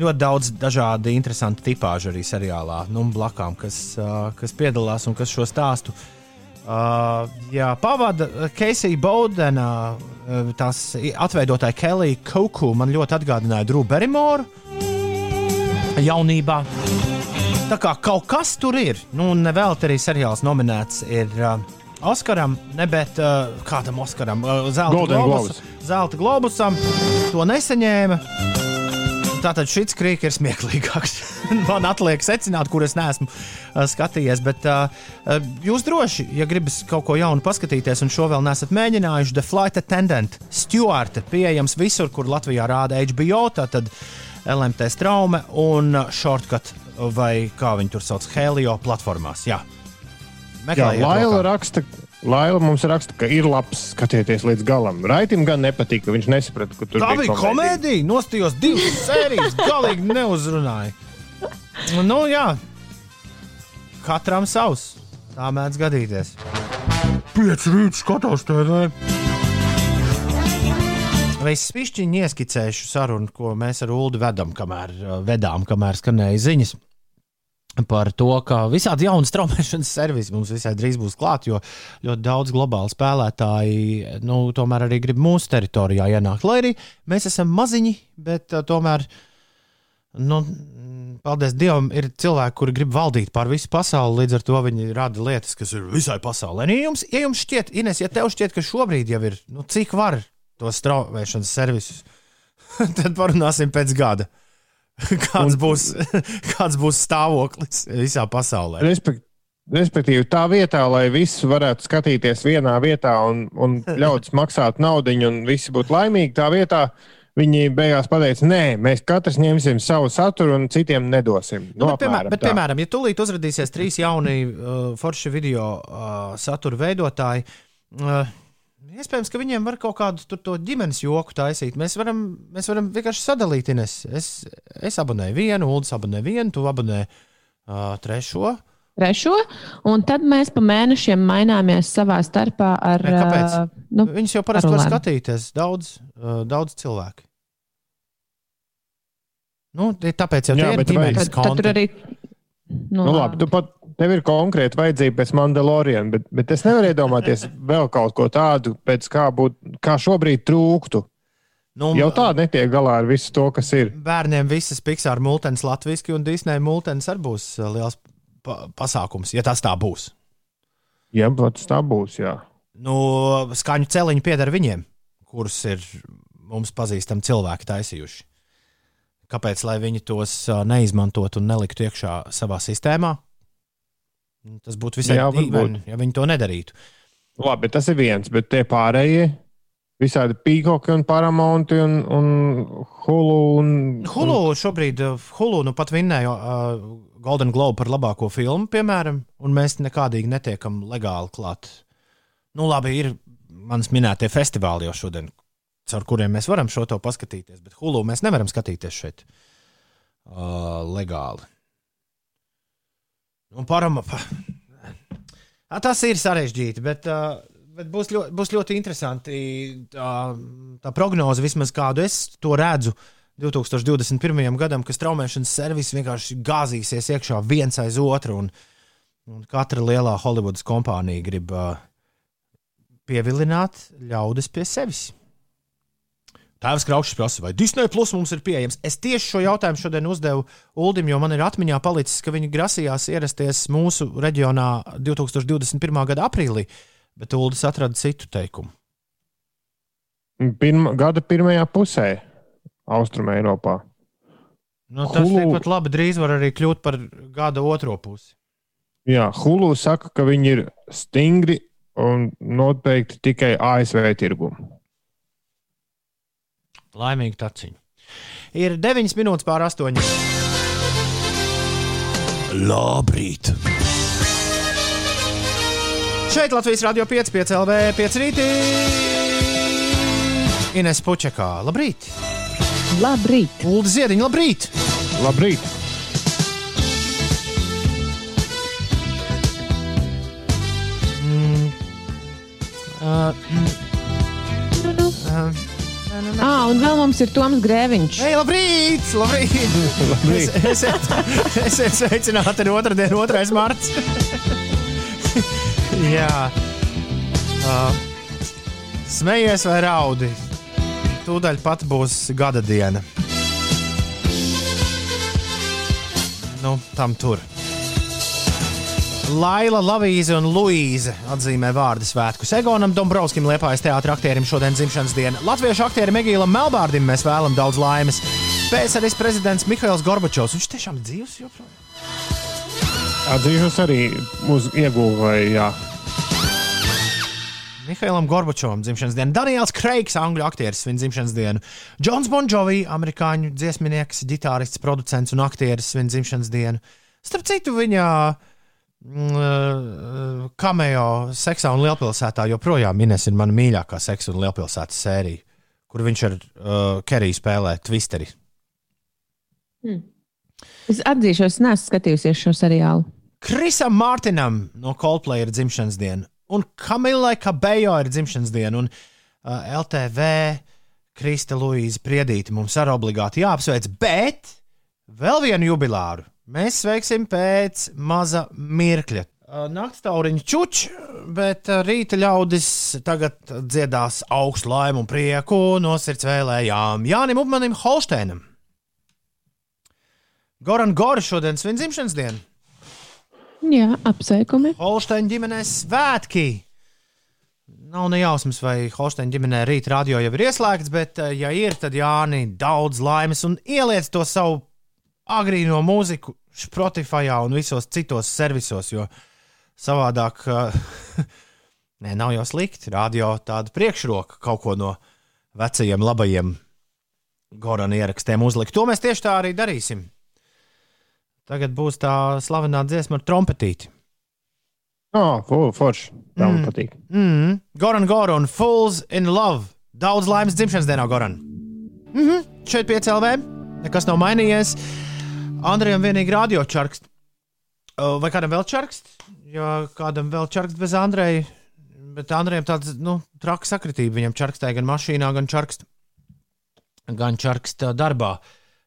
S2: ļoti daudz dažādu interesantu tipāžu arī seriālā, nu, blakām, kas, uh, kas piedalās un kas šo stāstu uh, jā, pavada. Keisija Baudena, uh, tās atveidotāja Kelija Kauku, man ļoti atgādināja Drew Barrymoru jaunībā. Tā kā kaut kas tur ir, nu, un vēl arī seriāls nominēts ir uh, Oskaram, ne bet uh, kādam Oskaram, uh, Zelta Globus. Zelta Globusam. To nesaņēma. Tātad šis krīks ir smieklīgāks. Man atliek secināt, kur es neesmu uh, skatījies. Bet uh, uh, jūs droši, ja gribat kaut ko jaunu paskatīties, un šo vēl neesat mēģinājuši, The Flight Attendant, Stuart, pieejams visur, kur Latvijā rāda HBO, tātad LMT straume un Shortcut, vai kā viņi tur sauc, Helio platformās. Jā.
S4: Jā,
S2: Meklējiet,
S4: Laila,
S2: rokā.
S4: raksta, Laila mums raksta, ka ir labs, skatieties līdz galam. Raitim gan nepatika, viņš nesaprata, ka tur
S2: Tā
S4: bija
S2: bija komēdija. Nostījos divas sērijas, galīgi neuzrunāja. Nu, jā, katram savs. Tā mēdz gadīties. Pieci rīta skatās TV. Vai es pišķiņi ieskicēšu sarunu, ko mēs ar Ulu vedam, kamēr, vedām, kamēr skanēja ziņas par to, ka visādi jauni straumēšanas servisi mums visai drīz būs klāt, jo ļoti daudz globālu spēlētāji nu, tomēr arī grib mūsu teritorijā ienākt. Lai arī mēs esam maziņi, bet uh, tomēr, nu, paldies Dievam, ir cilvēki, kuri grib valdīt pār visu pasauli. Līdz ar to viņi rada lietas, kas ir visai pasaulē. Ja, jums, ja jums šķiet, Ines, ja tev šķiet, ka šobrīd jau ir, nu, cik var tos straumēšanas servisus, tad parunāsim pēc gada. Kāds būs, kāds būs stāvoklis visā pasaulē?
S4: Respekt, respektīvi, tā vietā, lai viss varētu skatīties vienā vietā un, un ļaudis maksāt naudu, un visi būtu laimīgi, tā vietā viņi beigās pateica, nē, mēs katrs ņemsim savu saturu un citiem nedosim.
S2: Nu,
S4: Nu,
S2: bet, piemēram, bet, piemēram, ja tūlīt uzrādīsies trīs jauni uh, forši video uh, satura veidotāji, uh, iespējams, ka viņiem var kaut kādu tur to ģimenes joku taisīt. Mēs varam, mēs varam vienkārši sadalīt, Ines. Es, es abonēju vienu, Ulas abonē vienu, tu abonē uh, trešo.
S3: Trešo, un tad mēs pa mēnešiem maināmies savā starpā ar.
S2: Nē, kāpēc?
S3: ā, Nu,
S2: Viņus jau parasti var skatīties daudz, uh, daudz cilvēku. Nu, tie- tāpēc jau
S4: Jā,
S2: tā ir
S4: bet vai-
S2: ģimenes
S3: tad, tad tur
S2: konti.
S3: arī. Nu,
S4: Nu, labi, tu pat tev ir konkrēti vajadzība pēc Mandalorian, bet, bet es nevaru iedomāties vēl kaut ko tādu, pēc kā, būt, kā šobrīd trūktu.
S2: Nu,
S4: Jau tā netiek galā ar visu to, kas ir.
S2: bērniem visas Pixar multens latviešu un Disneja multens arī būs uh, liels pa pasākums, ja tas tā būs.
S4: Jā, pats tā būs. Jā.
S2: Nu, skaņu celiņi pieder viņiem, kurus ir mums pazīstami cilvēki taisījuši. Kāpēc lai viņi tos uh, neizmantotu un neliktu iekšā savā sistēmā? Tas būtu visai
S4: Jā,
S2: dīvaini, ja viņi to nedarītu.
S4: Labi, tas ir viens, bet tie pārējie. Visādi pīkoki un paramonti un, un hulu. Un,
S2: Hulu šobrīd, uh, Hulu nu pat vinnēja uh, Golden Globe par labāko filmu, piemēram, un mēs nekādīgi netiekam legāli klāt. Nu, labi, ir manas minētie festivāli jau šodien, caur kuriem mēs varam šo to paskatīties, bet Hulu mēs nevaram skatīties šeit uh, legāli. Un parama. Pa... Ā, Tas ir sarežģīti, bet, bet būs, ļoti, būs ļoti interesanti tā, tā prognoze, vismaz kādu es to redzu. 2021. gadam, ka straumēšanas servis vienkārši gāzīsies iekšā viens aiz otru, un, un katra lielā Holivudas kompānija grib uh, pievilināt ļaudis pie sevis. Tēvs Kraukšs prasa, vai Disneja Plus mums ir pieejams. Es tieši šo jautājumu šodien uzdevu Uldim, jo man ir atmiņā palicis, ka viņi grasījās ierasties mūsu reģionā 2021. gada aprīlī, bet Uldis atrada citu teikumu.
S4: Pirma, gada pirmajā pusē, Austrumē, Eiropā.
S2: Nu, tas
S4: Hulu-
S2: tikpat labi drīz var arī kļūt par gada otro pusi.
S4: Jā, Hulu saka, ka viņi ir stingri un noteikti tikai ASV tirgumu.
S2: Laimīgi taciņu. Ir 9 minūtes pār 8. Labrīt! Šeit Latvijas Rādio 5, 5 LV, 5 rītī. Ines Pučakā, labrīt!
S3: Labrīt!
S2: Ulu Ziediņa, labrīt!
S4: Labrīt!
S2: Uh, mm, uh,
S3: Ah, un vēl mums ir Toms Grēviņš.
S2: Hei, labrīt! labrīt.
S4: Labrīt.
S2: Es- Esiet, esiet sveicināti ar otrdienu, 2. marts. Jā. Uh, smejies vai raudi? Tūdaļ pat būs gada diena. Nu, tam tur. Laila, Lavīze un Luīze atzīmē vārdu svētkus. Egonam Dombrovskim, Liepājas teātris aktierim šodien dzimšanas diena. Latviešu aktierim Egīlam Melbārdim mēs vēlam daudz laimes. PSRS prezidents Mihails Gorbačovs. Viņš tiešām dzīves joprojām.
S4: Atzīšos arī uz iegūvēju. Jā.
S2: Mihailam Gorbačovam dzimšanas diena, Daniels Kreigs, angļu aktieris, svin dzimšanas dienu, Džons Bonjovi, amerikāņu dziesminieks, ģitārists, producents un aktieris, svin dzimšanas dienu. Starp citu, viņa mm, Kameo seksā un lielpilsētā joprojām Ines ir mana mīļākā seksa un lielpilsētas sērija, kur viņš ar uh, Keriju spēlē Twisteri.
S3: Es atzīšos, neesmu skatījusies šo seriālu.
S2: Krisam Mārtiņam no Coldplay ir dzimšanas diena, un Kamilai Kabejo ir dzimšanas diena, un uh, LTV Krista Luīza Priedīte mums arī obligāti jāapsveic, bet vēl vienu jubilāru mēs sveiksim pēc maza mirkļa. Uh, Naktstauriņš čuč, bet rīta ļaudis tagad dziedās augstu laimu un prieku no sirds vēlējām Jānim Upmanim Holšteinam. Goran Gora šodien svin dzimšanas dienu.
S3: Jā, apsveikumi.
S2: Holsteņa ģimenē svētki. Nav ne jausmas, vai Holsteņa ģimenē rīt radio jau ir ieslēgts, bet, ja ir, tad Jāni daudz laimes un ieliec to savu agrīno mūziku Spotify un visos citos servisos, jo savādāk, nē, nav jau slikti. Radio tāda priekšroka kaut ko no vecajiem, labajiem Gorana ierakstiem uzlikt. To mēs tieši tā arī darīsim. Tagad būs tā slavenā dziesma ar trompetīti.
S4: Oh, fu- forši. Tā man
S2: Mm.
S4: patīk.
S2: Mm. Goran Goran, Fools in Love. Daudz laimes dzimšanas dienā, Goran. Mm -hmm. Šeit piecēlē, nekas nav mainījies. Andrejam vienīgi radio čarkst. Vai kādam vēl čarkst? Ja kādam vēl čarkst bez Andreja, bet Andrejam tāds nu, traks sakritība. Viņam čarkstēja gan mašīnā, gan čarkst, gan čarkst darbā.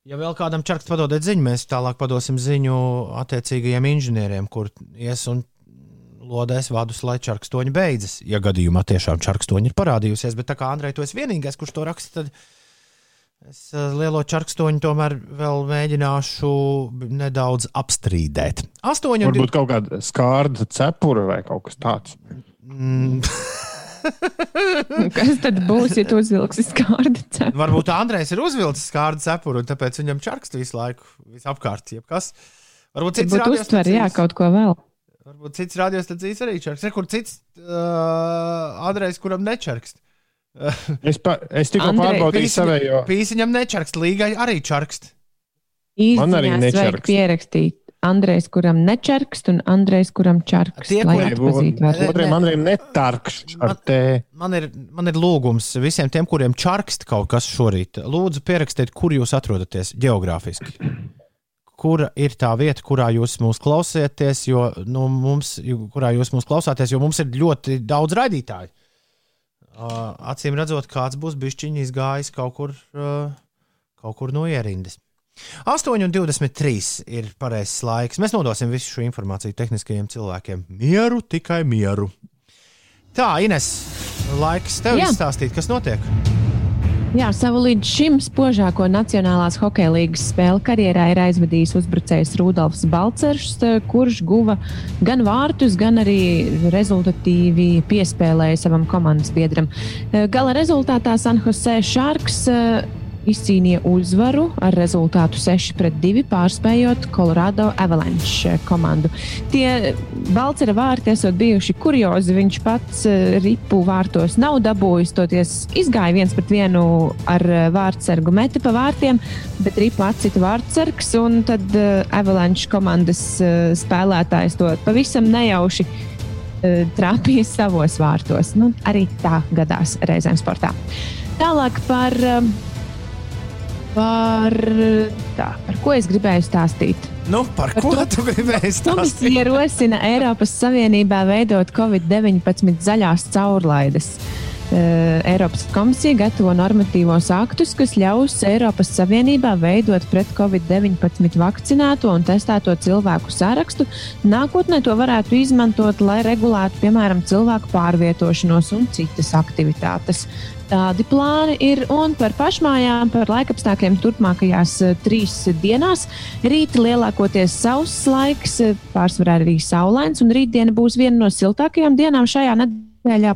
S2: Ja vēl kādam čarkst padodiet ziņu, mēs tālāk padosim ziņu attiecīgajiem inženieriem, kur ies un lodēs vadus, lai čarkstoņi beidzas. Ja gadījumā tiešām čarkstoņi ir parādījusies, bet tā kā Andrej, tu esi vienīgais, kurš to raksta, tad es eh, lielo čarkstoņu tomēr vēl mēģināšu nedaudz apstrīdēt. Astoņi
S4: Varbūt kaut kāda skārda cepura vai kaut kas tāds.
S2: Mm,
S3: Kas tad būs, ja tu uzvilksi skārdu cepuri?
S2: varbūt Andrejs ir uzvilcis skārdu cepuru, un tāpēc viņam čarkst visu laiku visapkārt. Jebkas. Varbūt cits
S3: Varbūt uztver, jā, kaut ko vēl.
S2: Varbūt cits radiostacijas arī čarkst. Re, kur cits uh, Andrejs, kuram nečarkst.
S4: Es, pa, es tikko pārbaudīju savējo.
S2: Pīsiņam nečarkst, līgai arī čarkst.
S4: Man arī nečarkst.
S3: pierakstīt. Andrejs, kuram nečarkst, un Andrejs, kuram čarkst.
S2: Tie,
S3: lai atpazītu varētu.
S4: Otriem
S2: ne.
S4: Andrejam netarkšs ar
S2: Man-
S4: tē.
S2: Man ir, man ir lūgums visiem tiem, kuriem čarkst kaut kas šorīt. Lūdzu, pierakstiet, kur jūs atrodaties geogrāfiski. Kura ir tā vieta, kurā jūs mūs klausāties, jo nu, mums, kurā jūs mūs klausāties, jo mums ir ļoti daudz raidītāju. Uh, acīm redzot, kāds būs bijis izgājis kaut kur, uh, kaut kur no ierindas. 8,23 ir pareizais laiks. Mēs nodosim visu šo informāciju tehniskajiem cilvēkiem. Mieru, tikai mieru. Tā, Ines, laiks tev
S3: Jā.
S2: izstāstīt, kas notiek.
S3: Jā, savu līdz šim spožāko Nacionālās hokeja līnijas spēli karjerā ir aizvadījis uzbrucējs Rudolfs Balčers, kurš guva gan vārtus, gan arī rezultatīvi piespēlēja savam komandas biedram. Gala rezultātā San Jose Sharks eh, izcīnīja uzvaru ar rezultātu 6 pret 2, pārspējot Colorado Avalanche komandu. Tie Balčera vārti esot bijuši kuriozi. Viņš pats eh, ripu vārtos nav dabūjis, toties izgāja viens pret vienu ar eh, vārtsargu meti pa vārtiem, bet ripu atcita vārtsargs, un tad uh, Avalanche komandas uh, spēlētājs to pavisam nejauši uh, trāpīja savos vārtos. Nu, arī tā gadās reizēm sportā. Tālāk par, um, par, tā, par ko es gribēju stāstīt.
S2: Nu, par
S3: Par
S2: ko
S3: to-
S2: tu gribēji stāstīt?
S3: Komisija rosina Eiropas Savienībā veidot Covid-19 zaļās caurlaides. Eh, Eiropas komisija gatavo normatīvos aktus, kas ļaus Eiropas Savienībā veidot pret Covid-19 vakcinēto un testēto cilvēku sarakstu. Nākotnē to varētu izmantot, lai regulētu, piemēram, cilvēku pārvietošanos un citas aktivitātes. Tādi plāni ir un par pašmājām, par laikapstākļiem turpmākajās eh, trīs dienās. Rīt lielākoties sauss laiks, eh, pārsvarā arī saulains, un rītdiena būs viena no siltākajām dienām šajā nedēļā.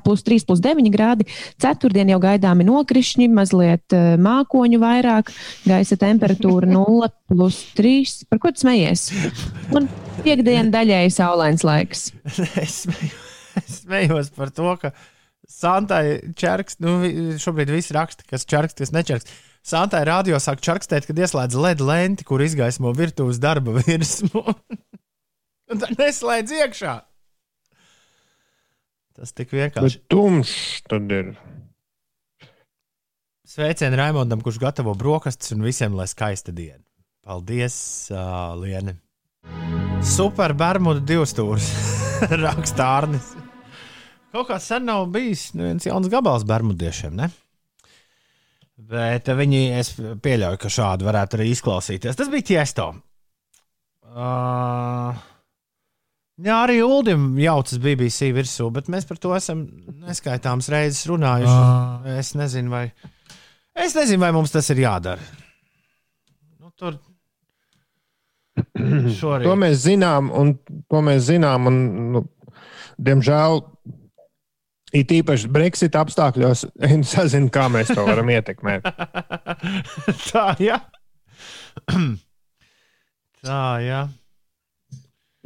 S3: Plus 3, plus 9 grādi. Ceturtdien jau gaidāmi nokrišņi, mazliet uh, mākoņu vairāk, gaisa temperatūra 0, plus 3. Par ko tu smejies? Un piekdiena daļēji saulains laiks.
S2: es, smeju, es smējos par to, ka Santai čerkst, nu, šobrīd viss raksta, kas čerkst, kas nečerkst. Santai radio sāk čerkstēt, kad ieslēdz LED lenti, kur izgaismo virtuves darba virsmu. Un tad neslēdz iekšā. Tas tik vienkārši.
S4: Bet tumšs tad ir.
S2: Sveicienu Raimondam, kurš gatavo brokastis un visiem, lai skaista diena. Paldies, uh, Liene. Super Bermuda divstūris. Raksta Arnis. Kaut kā sen nav bijis viens jauns gabals bermudiešiem, ne? Bet viņi, es pieļauju, ka šādi varētu arī izklausīties. Tas bija tiesto. Uh, jā, arī Ulim jaucas BBC virsū, bet mēs par to esam neskaitāmas reizes runājuši.
S6: Ah.
S2: Es nezinu, vai, es nezinu, vai mums tas ir jādara. Nu, tur šorīt.
S4: To mēs zinām, un to mēs zinām. Un, nu, diemžēl, it īpaši Brexit apstākļos, es nezinu, kā mēs to varam ietekmēt.
S2: Tā, jā. Tā, jā.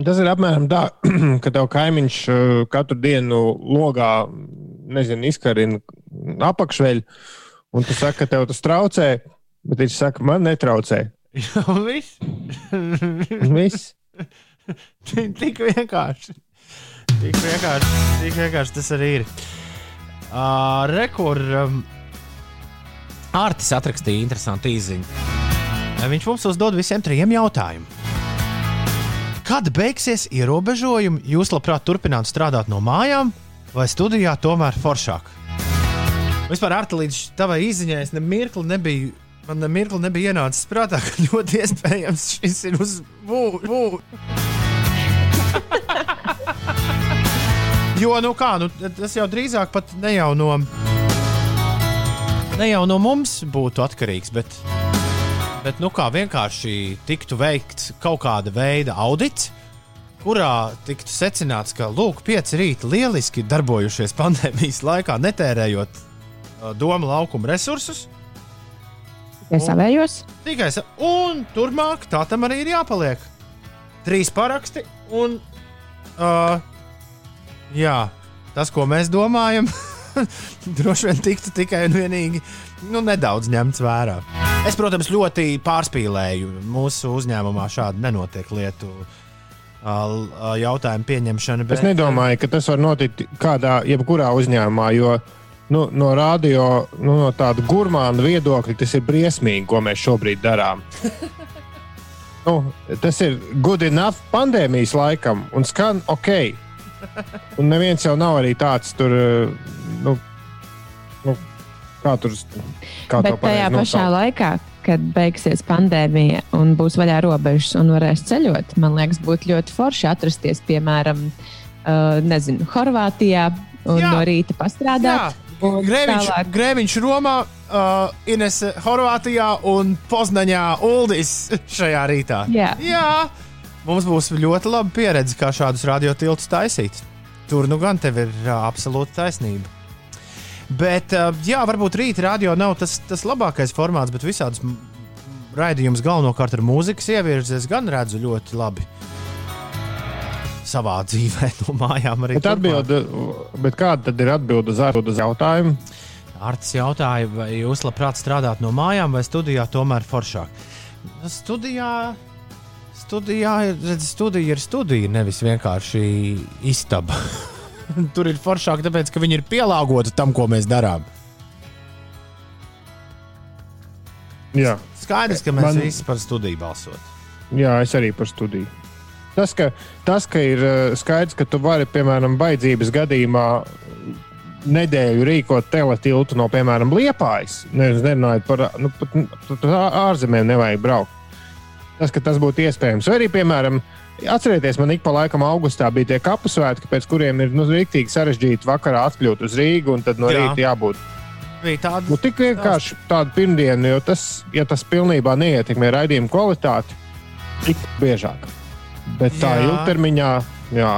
S4: Tas ir apmēram tā, ka tev kaimiņš uh, katru dienu logā, nezinu, izkarina apakšveļu, un tu saki, ka tev tas traucē, bet viņš saka, man netraucē.
S2: Jā, viss.
S4: Viss.
S2: Tik vienkārši. Tik vienkārši, tik vienkārši tas arī ir. Uh, Rekur. Um, Artis atrakstīja interesantu īziņu. Viņš mums uzdod visiem trim jautājumiem. Kad beigsies ierobežojumi, jūs labprāt turpinātu strādāt no mājām vai studijā tomēr foršāk? Vispār, Arta, līdz tavai izziņai es nemirkli nebiju. Man nemirkli nebija ienācis prātā, ka ļoti iespējams šis ir uz būvniecību. Jo, nu kā, nu, tas jau drīzāk pat ne jau no, ne jau no mums būtu atkarīgs, bet, bet nu kā vienkārši tiktu veikts kaut kāda veida audits, kurā tiktu secināts, ka lūk, pieci rīti lieliski darbojušies pandēmijas laikā, netērējot uh, domu laukuma resursus.
S3: Tikai savējos.
S2: Tikai sa un turpmāk tā tam arī ir jāpaliek. Trīs paraksti un. Uh, jā, tas, ko mēs domājam, droši vien tiktu tikai un vienīgi nu, nedaudz ņemts vērā. Es, protams, ļoti pārspīlēju. Mūsu uzņēmumā šādi nenotiek lietu uh, uh, jautājumu pieņemšana.
S4: Es nedomāju, ka tas var notikt kādā, jebkurā uzņēmumā, jo nu, no radio, nu, no tāda gurmāna viedokļa tas ir briesmīgi, ko mēs šobrīd darām. nu, tas ir good enough pandēmijas laikam un skan ok. Un neviens jau nav arī tāds tur, eh, nu, nu kā tur. Kā to
S3: Bet tajā pašā
S4: nosaukt?
S3: laikā, kad beigsies pandēmija un būs vaļā robežas un varēs ceļot, man liekas, būtu ļoti forši atrasties, piemēram, uh, nezinu, Horvātijā un
S2: Jā.
S3: no rīta pastrādāt. un
S2: Grēviņš, Grēviņš Romā, uh, Ines Horvātijā un Poznaņā Uldis šajā rītā.
S3: Jā.
S2: Jā, mums būs ļoti laba pieredze, kā šādus radiotiltus taisīt. Tur nu gan tev ir uh, absolūta taisnība. Bet, uh, jā, varbūt rīta radio nav tas, tas labākais formāts, bet visādus m- raidījumus galvenokārt ar mūzikas ievirzi es gan redzu ļoti labi. Savā dzīvē, no mājām arī.
S4: Bet, atbilde, bet kāda tad ir atbilde uz ārpus jautājumu?
S2: Arts jautāja, vai jūs labprāt strādāt no mājām vai studijā, tomēr foršāk. Studijā, studijā ir, redz, studija ir studija, nevis vienkārši istaba. Tur ir foršāk, tāpēc ka viņi ir pielāgoti tam, ko mēs darām.
S4: Jā.
S2: Skaidrs, ka mēs
S4: Man-
S2: visi par studiju balsot.
S4: Jā, es arī par studiju. Tas, ka, tas, ka ir eh, skaidrs, ka tu vari, piemēram, baidzības gadījumā nedēļu rīkot teletiltu no, piemēram, Liepājas, nerunājot par nu, pat, pat ārzemēm, nevajag braukt. Tas, ka tas būtu iespējams. Vai arī, piemēram, atcerieties, man ik pa laikam augustā bija tie kapu svētki, pēc kuriem ir nu, rīktīgi sarežģīti vakarā atkļūt uz Rīgu, un tad no
S2: Jā.
S4: rīta jābūt
S2: tāda
S4: Nu, tik vienkārši tāda pirmdiena, jo tas, ja tas pilnībā neietekmē raidījuma kvalitāti, tik biežāk. Bet tā
S2: Jā.
S4: ilgtermiņā, jā,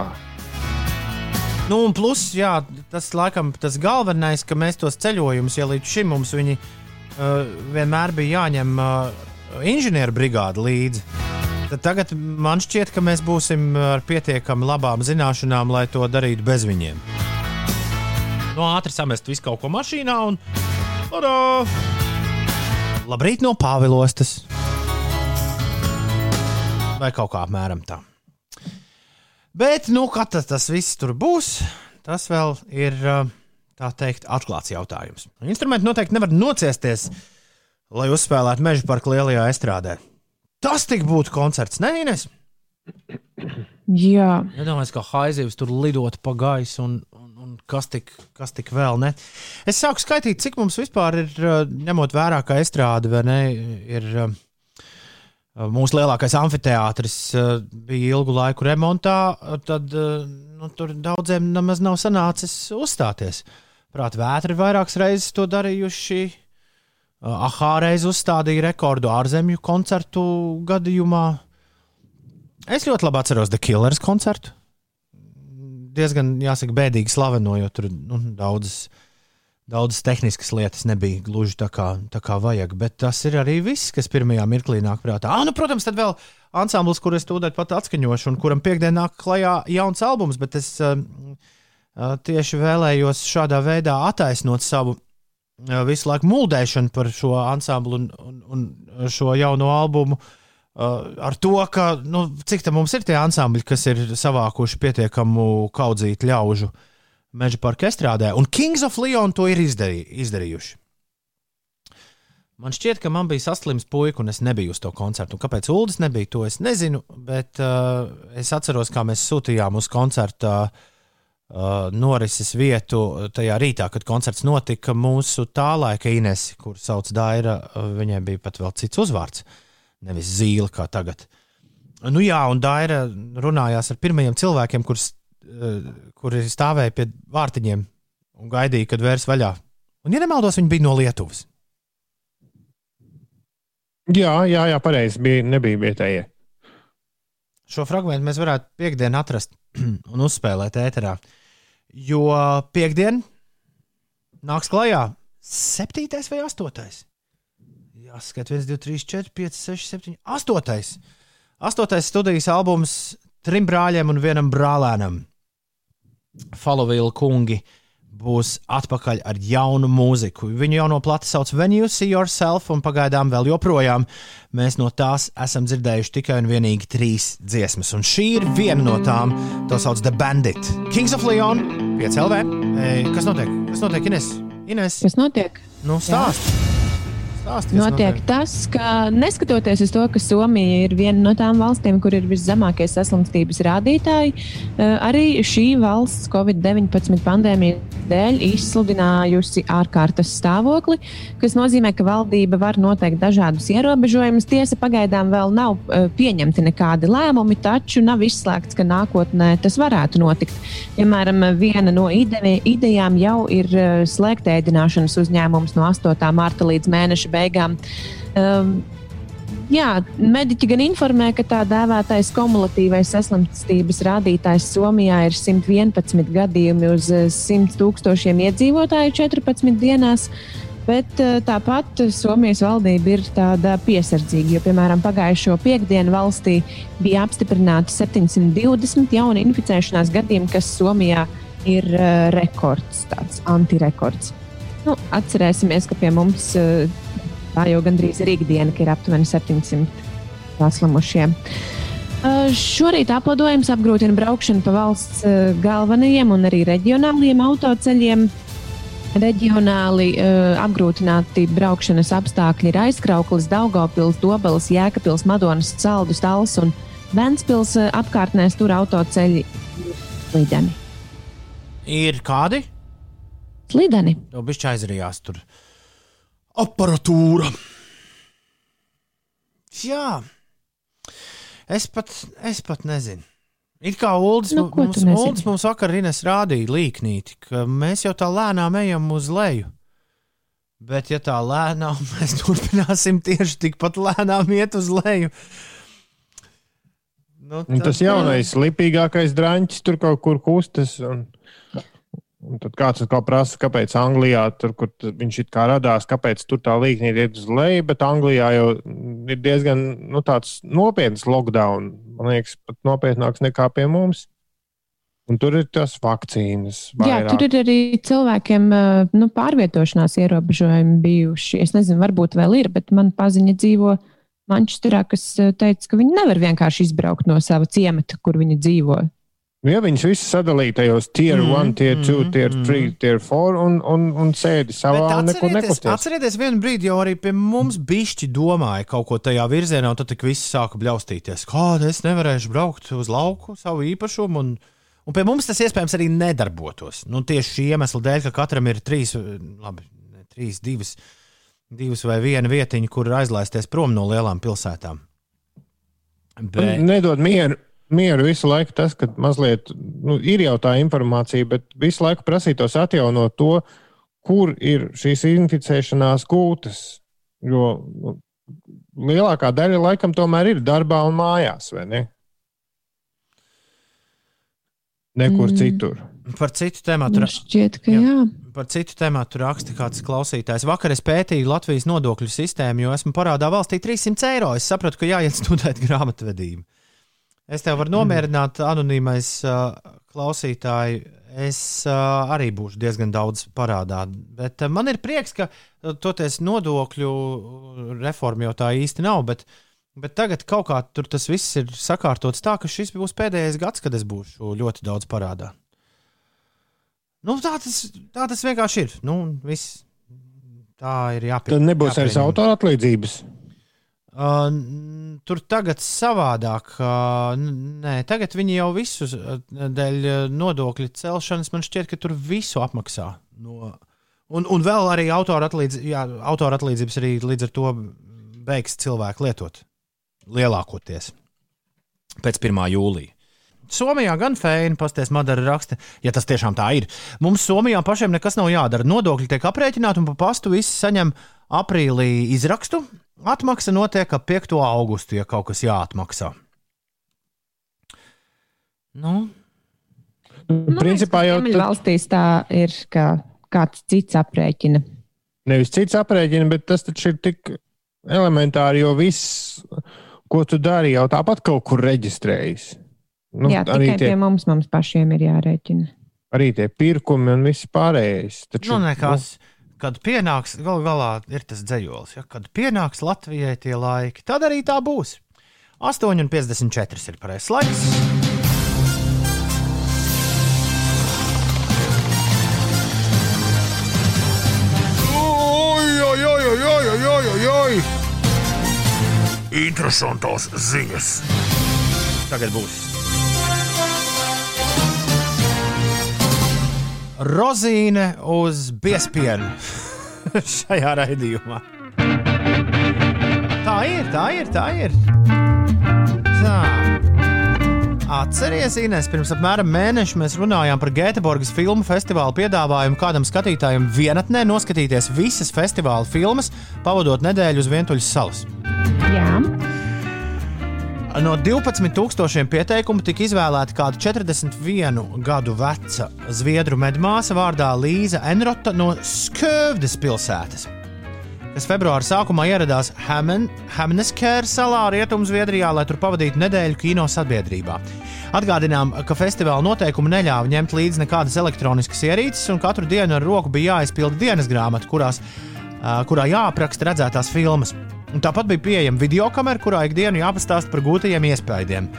S2: Nu, un plus, jā, tas laikam tas galvenais, ka mēs tos ceļojumus, ja līdz šim mums viņi uh, vienmēr bija jāņem uh, inženieru brigāde līdzi. Tad tagad man šķiet, ka mēs būsim ar pietiekami labām zināšanām, lai to darītu bez viņiem. No ātri samest visu kaut ko mašīnā un. Tada! Labrīt no Pāvilostas! Vai kaut kā apmēram tā. Bet, nu, kad tas, viss tur būs, tas vēl ir, uh, tā teikt, atklāts jautājums. Instrumenti noteikti nevar nociesties, lai uzspēlētu meža parka lielajā estrādē. Tas tik būtu koncerts, nē, Ines?
S3: Jā,
S2: Nedomāju, ka haizivs tur lidot pa gaisu un, un, un kas, tik, kas tik vēl ne. Es sāku skaitīt, cik mums vispār ir, ņemot vērā, ka estrāde vai ne, ir mūsu lielākais amfiteātris, bija ilgu laiku remontā, tad nu, tur daudziem nemaz nav sanācis uzstāties. Prāt, vētri vairākas reizes to darījuši. Uh, Ahā reiz uzstādīja rekordu ārzemju koncertu gadījumā. Es ļoti labi atceros The Killers koncertu. Diezgan, jāsaka, bēdīgi slaveno, jo tur nu, daudzas, daudzas tehniskas lietas nebija gluži tā kā, tā kā vajag. Bet tas ir arī viss, kas pirmajā mirklī nāk prātā. Ah, nu, protams, tad vēl ansamblis, kur es tūdaļ pat atskaņošu, un kuram piekdienā nāk klajā jauns albums, bet es uh, uh, tieši vēlējos šādā veidā attaisnot savu visu laiku muldēšanu par šo ansamblu un, un, un šo jauno albumu. Uh, ar to, ka nu, cik tā mums ir tie ansambļi, kas ir savākuši pietiekamu kaudzītu ļaužu meža parka estrādē, un Kings of Leon to ir izdarī, izdarījuši. Man šķiet, ka man bija saslims puika, un es nebiju uz to koncertu. Un kāpēc Ulas nebija, to es nezinu, bet uh, es atceros, kā mēs sūtījām uz koncerta uh, norises vietu tajā rītā, kad koncerts notika. Mūsu tā laika Inesi, kur sauc Daira, uh, viņai bija pat vēl cits uzvārds. Nevis zīle kā tagad. Nu jā, un Daira runājās ar pirmajiem cilvēkiem, kurus uh, kuri stāvēja pie vārtiņiem un gaidīja, kad vērs vaļā. Un, ja nemaldos, viņi bija no Lietuvas.
S4: Jā, jā, jā pareizi. Bija, nebija vietējie.
S2: Šo fragment mēs varētu piekdienā atrast un uzspēlēt ēterā. Jo piekdien nāks klajā 7. vai 8. Jā, skat, 1, 2, 3, 4, 5, 6, 7, 8. 8. studijas albums trim brāļiem un vienam brālēnam. Falovila kungi būs atpakaļ ar jaunu mūziku. Viņu jauno plati sauc When You See Yourself, un pagaidām vēl joprojām mēs no tās esam dzirdējuši tikai un vienīgi trīs dziesmas. Un šī ir viena no tām, to sauc The Bandit. Kings of Leon, 5 LV. Ei, kas notiek? Kas notiek, Ines? Ines,
S3: kas notiek?
S2: nu stāst! Stāst, kas
S3: Notiek tas, ka neskatoties uz to, ka Somija ir viena no tām valstīm, kur ir viszemākie saslimstības rādītāji, eh, arī šī valsts Covid-19 pandēmijas dēļ izsludinājusi ārkārtas stāvokli, kas nozīmē, ka valdība var noteikt dažādus ierobežojumus. Tiesa pagaidām vēl nav eh, pieņemti nekādi lēmumi, taču nav izslēgts, ka nākotnē tas varētu notikt. Piemēram, viena no ide idejām jau ir eh, slēgt ēdināšanas uzņēmums no 8. marta līdz mēneša beigām. Um, Jā, mediķi gan informē, ka tā dēvētais kumulatīvais saslimstības rādītājs Somijā ir 111 gadījumi uz 100 tūkstošiem iedzīvotāju 14 dienās. Bet eh, tāpat Somijas valdība ir tāda piesardzīga, jo, piemēram, pagājušo piekdienu valstī bija apstiprināti 720 jauni inficēšanās gadījumi, kas Somijā ir uh, rekords, tāds antirekords. Nu, atcerēsimies, ka pie mums uh, tā jau gandrīz ir ikdiena, ka ir aptuveni 700 saslimušie. Uh, šorīt aplidojums apgrūtina braukšanu pa valsts uh, galvenajiem un arī reģionālajiem autoceļiem. Reģionāli uh, apgrūtināti braukšanas apstākļi ir aizkrauklis, Daugopils, Dobelis, Jēkabils, Madonas, Saldus, Tals un Ventspils uh, apkārtnēs tur autoceļi slideni.
S2: Ir kādi?
S3: Slideni.
S2: Jau bišķi aizrījās tur. Aparatūra. Jā. Es pat, es pat nezinu. It kā Ulas
S3: Nu,
S2: mums? Uldis mums vakar Ines rādīja līknīti, ka mēs jau tā lēnām ejam uz leju. Bet, ja tā lēnām mēs turpināsim tieši tikpat lēnām iet uz leju, nu,
S4: Un tas jaunais, lipīgākais drāņķis tur kaut kur kustas. Un, un tad kāds atkal prasa, kāpēc Anglijā, tur, kur viņš it kā radās, kāpēc tur tā līnija iet uz leju, bet Anglijā jau ir diezgan nu, tāds nopietns lockdown. Man liekas, pat nopietnāks nekā pie mums. Un tur ir tas vakcīnas.
S3: Jā,
S4: vairāk.
S3: tur ir arī cilvēkiem eh, nu, pārvietošanās ierobežojumi bijuši. Es nezinu, varbūt vēl ir, bet man paziņa dzīvo Manchesterā, kas eh, teica, ka viņi nevar vienkārši izbraukt no sava ciemata, kur viņi dzīvo.
S4: Nu, Ja viņas visas sadalīja tajos tier 1, tier 2, tier 3, tier 4 un, un, un sēdi savā un
S2: atcerieties,
S4: nekusties.
S2: atcerieties, vienu brīdi jau arī pie mums bišķi domāja kaut ko tajā virzienā, un tad tik viss sāka bļaustīties. Kāda es nevarēšu braukt uz lauku, savu īpašumu, un, un pie mums tas iespējams arī nedarbotos. Nu, tieši šī iemesla dēļ, ka katram ir trīs, labi, ne trīs, divas, divas vai viena vietiņa, kur aizlaisties prom no lielām pilsētām. Bet,
S4: Nedod mieru, mieru visu laiku tas, ka mazliet nu, ir jau tā informācija, bet visu laiku prasītos atjaunot to, kur ir šīs inficēšanās gūtas. Jo nu, lielākā daļa laikam tomēr ir darbā un mājās, vai ne? Nekur mm. citur.
S2: par citu tēmu
S3: ka
S2: Jā.
S3: jā.
S2: Par citu tēmu raksta kāds klausītājs. Vakar es pētīju Latvijas nodokļu sistēmu, jo esmu parādā valstī 300 eiro. Es sapratu, ka jāiet studēt grāmatvedību. Es tev varu nomierināt, anonīmais uh, klausītāji. Es uh, arī būšu diezgan daudz parādā. Bet uh, man ir prieks, ka uh, toties nodokļu reforma jau tā īsti nav. Bet, bet tagad kaut kā tur tas viss ir sakārtots tā, ka šis būs pēdējais gads, kad es būšu ļoti daudz parādā. Nu, tā, tas, tā tas vienkārši ir. Nu, viss. Tā ir jāpieņem.
S4: Tad nebūs vairs autora atlīdzības.
S2: Uh, tur tagad savādāk. Uh, nē, tagad viņi jau visus uh, dēļ uh, nodokļu celšanas man šķiet, ka tur visu apmaksā. No, un, un vēl arī autora, atlīdz, atlīdzības arī līdz ar to beigs cilvēku lietot. Lielākoties pēc 1. jūlija. Somijā gan fēni, pasties, Madara raksta, ja tas tiešām tā ir. Mums Somijā pašiem nekas nav jādara. Nodokļi tiek aprēķināti un pa pastu visi saņem aprīlī izrakstu. Atmaksa notiek ap 5. augustu, ja kaut kas jāatmaksā. Nu,
S3: Man
S4: Principā jau
S3: Ziemeļu valstīs tā ir, ka kāds cits aprēķina.
S4: nevis cits aprēķina, bet tas taču ir tik elementāri, jo viss, ko tu dari, jau tāpat kaut kur reģistrējas. Nu,
S3: Jā,
S4: arī,
S3: tikai
S4: tie,
S3: pie mums, mums pašiem ir jārēķina.
S4: arī tie pirkumi un viss pārējais. Taču,
S2: nu nekas kad pienāks, gal galā ir tas dzējolis, ja, kad pienāks Latvijai tie laiki, tad arī tā būs. 8,54 ir pareizais laiks. Interesantās ziņas. Tagad būs Rozīne uz biespienu šajā raidījumā. Tā ir, tā ir, tā ir. Tā. Atcerieties, Inês, pirms apmēram mēneša mēs runājām par Gēteborgas filmu festivāla piedāvājumu kādam skatītājam vienatnē noskatīties visas festivāla filmas, pavadot nedēļu uz Vientuļas salas.
S3: Jā,
S2: No 12,000 pieteikumu tika izvēlēta kāda 41 gadu veca zviedru medmāsa vārdā Līza Enrota no Skövdes pilsētas, kas februāra sākumā ieradās Hamneskēra salā Rietumzviedrijā, lai tur pavadītu nedēļu kino sabiedrībā. Atgādinām, ka festivāla noteikumi neļāva ņemt līdzi nekādas elektroniskas ierīces, un katru dienu ar roku bija jāizpilda dienas grāmata, kurās, kurā jāapraksta redzētās filmas. Un tāpat bija pieejama video kamera, kurā ikdienu jāpastāsta par gūtajiem iespējām.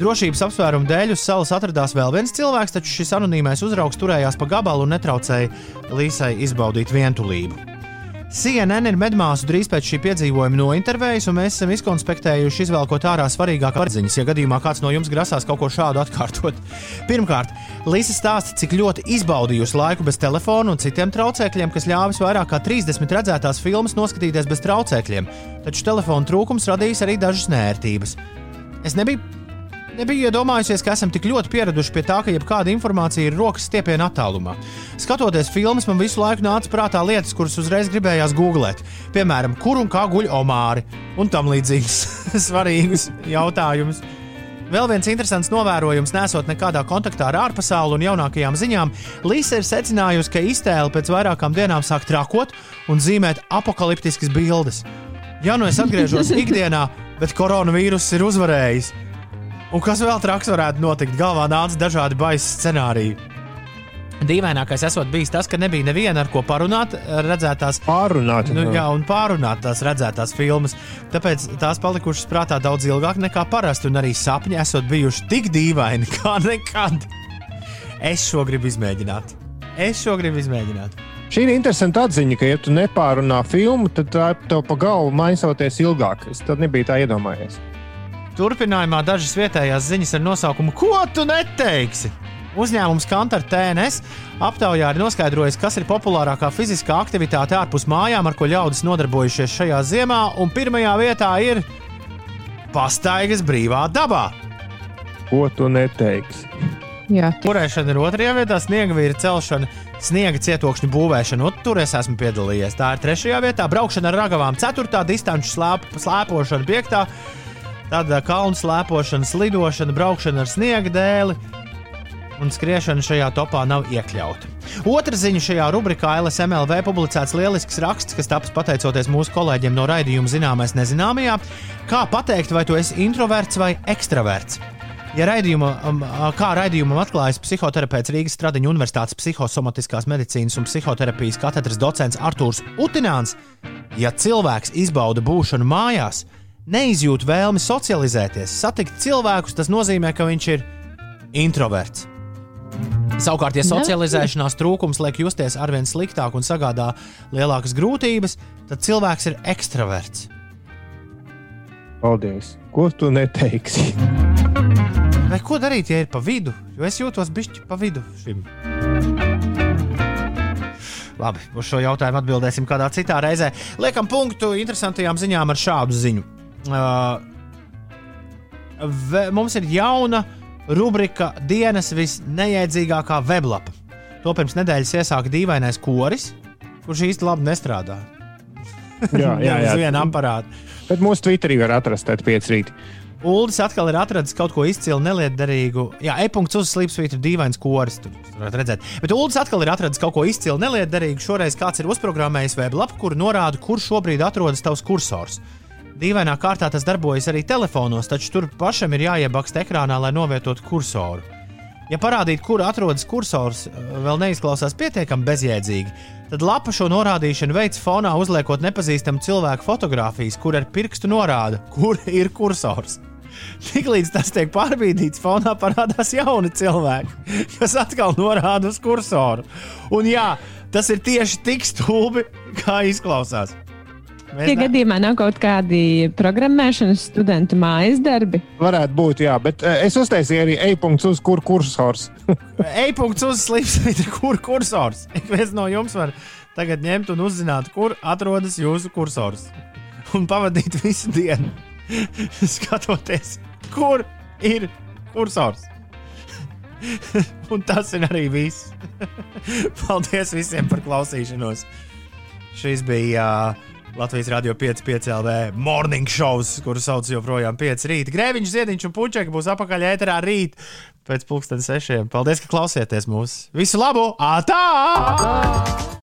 S2: Drošības apsvērumu dēļ uz salas atradās vēl viens cilvēks, taču šis anonīmais uzraugs turējās pa gabalu un netraucēja Līsai izbaudīt vientulību. CNN ir medmāsu drīz pēc šī piedzīvojuma nointervējusi, un mēs esam izkonspektējuši, izvelkot ārā svarīgākās atziņas, ja gadījumā kāds no jums grasās kaut ko šādu atkārtot. Pirmkārt, Līsa stāsta, cik ļoti izbaudījusi laiku bez telefona un citiem traucēkļiem, kas ļāvis vairāk kā 30 redzētās filmas noskatīties bez traucēkļiem, taču telefona trūkums radījis arī dažas nērtības. Es nebiju Nebiju iedomājusies, ka esam tik ļoti pieraduši pie tā, ka jebkāda informācija ir rokas stiepienā attālumā. Skatoties filmas, man visu laiku nāca prātā lietas, kuras uzreiz gribējās googlēt. Piemēram, kur un kā guļ omāri un tam līdzīgus svarīgus jautājumus. Vēl viens interesants novērojums, nesot nekādā kontaktā ar ārpasauli un jaunākajām ziņām, Līsa ir secinājusi, ka iztēle pēc vairākām dienām sāk trakot un zīmēt apakaliptiskas bildes. Ja nu es atgriežos ikdienā, bet koronavīruss ir uzvarējis, Un kas vēl traks varētu notikt? Galvā nāca dažādi baisi scenāriji. Dīvainākais esot bijis tas, ka nebija neviena ar ko parunāt redzētās
S4: Pārunāt.
S2: Nu, jā, un pārunāt tās redzētās filmas. Tāpēc tās palikušas prātā daudz ilgāk nekā parasti, un arī sapņi esot bijuši tik dīvaini kā nekad. Es šo gribu izmēģināt. Es šo gribu izmēģināt.
S4: Šī ir interesanta atziņa, ka, ja tu nepārunā filmu, tad tā tev pa galvu maisoties ilgāk. Es tad nebiju tā iedomājies.
S2: Turpinājumā dažas vietējās ziņas ar nosaukumu Ko tu neteiksi? Uzņēmums Kantar TNS aptaujā ir noskaidrojis, kas ir populārākā fiziskā aktivitāte ārpus mājām, ar ko ļaudis nodarbojušies šajā ziemā, un pirmajā vietā ir pastaigas brīvā dabā.
S4: Ko tu neteiksi?
S3: Jā,
S2: Turēšana ir otrajā vietā, sniega vīra celšana, sniega cietokšņu būvēšana. Un tur es esmu piedalījies. Tā ir trešajā vietā, braukšana ar ragavām, ceturtā distanču slēp, slēpošana, piektā. Tad ā, kalnu slēpošana, slidošana, braukšana ar sniega dēli. Un skriešana šajā topā nav iekļauta. Otra ziņa šajā rubrikā LSMLV publicēts lielisks raksts, kas taps pateicoties mūsu kolēģiem no raidījuma Zināmais nezināmajā. Kā pateikt, vai tu esi introverts vai ekstraverts? Ja raidījuma, um, kā raidījumam atklājas psihoterapeits Rīgas Stradiņa Universitātes psihosomatiskās medicīnas un psihoterapijas katedras docents Artūrs Utināns, ja cilvēks izbauda būšanu mājās, neizjūt vēlmi socializēties, satikt cilvēkus, tas nozīmē, ka viņš ir introverts. Savukārt, ja socializēšanās trūkums liek justies arvien sliktāk un sagādā lielākas grūtības, tad cilvēks ir ekstraverts.
S4: Paldies! Ko tu neteiksi?
S2: Vai ko darīt, ja ir pa vidu? Jo es jūtos bišķi pa vidu šim. Labi, uz šo jautājumu atbildēsim kādā citā reizē. Liekam punktu interesantajām ziņām ar šādu ziņu. Uh, mums ir jauna rubrika dienas visneiedzīgākā weblapa. To pirms nedēļas iesāka dīvainais koris, kurš īsti labi nestrādā.
S4: Jā, jā,
S2: Uz
S4: jā.
S2: vienu aparātu.
S4: Bet mūsu Twitterī var atrast tādu piecrītu.
S2: Uldis atkal ir atradzis kaut ko izcilu, nelietderīgu. Jā, e-punkts uz slīpsvītra dīvains koris. Tur varat redzēt. Bet Uldis atkal ir atradzis kaut ko izcilu, nelietderīgu. Šoreiz kāds ir uzprogrammējis weblapu, kur norāda, kur šobrīd atrodas tavs kursors. Dīvainā kārtā tas darbojas arī telefonos, taču tur pašam ir jāiebakst ekrānā, lai novietotu kursoru. Ja parādīt, kur atrodas kursors, eh, vēl neizklausās pietiekami bezjēdzīgi, tad lapa šo norādīšanu veids fonā, uzliekot nepazīstamu cilvēku fotografijas, kur ar pirkstu norāda, kur ir kursors. Tiklīdz tas tiek pārbīdīts, fonā parādās jauni cilvēki, kas atkal norāda uz kursoru. Un jā, tas ir tieši tik stulbi, kā izklausās. Mēs
S3: Tie
S2: ne-
S3: gadījumā nav kaut kādi programmēšanas studentu mājas darbi.
S4: Varētu būt, jā, bet eh, es uztaisīju arī e-punkts uz kur kursors.
S2: E-punkts uz slīpstvītra, kur kursors. Ik viens no jums var tagad ņemt un uzzināt, kur atrodas jūsu kursors. Un pavadīt visu dienu, skatoties, kur ir kursors. Un tas ir arī viss. Paldies visiem par klausīšanos. Šis bija uh, Latvijas Rādio 5,5 LV morning shows, kuru sauc joprojām 5 rīta. Grēviņš, Ziediņš un Puķeka būs apakaļ ēterā rīt pēc pulksten sešiem. Paldies, ka klausieties mūs. Visu labu! Ātā!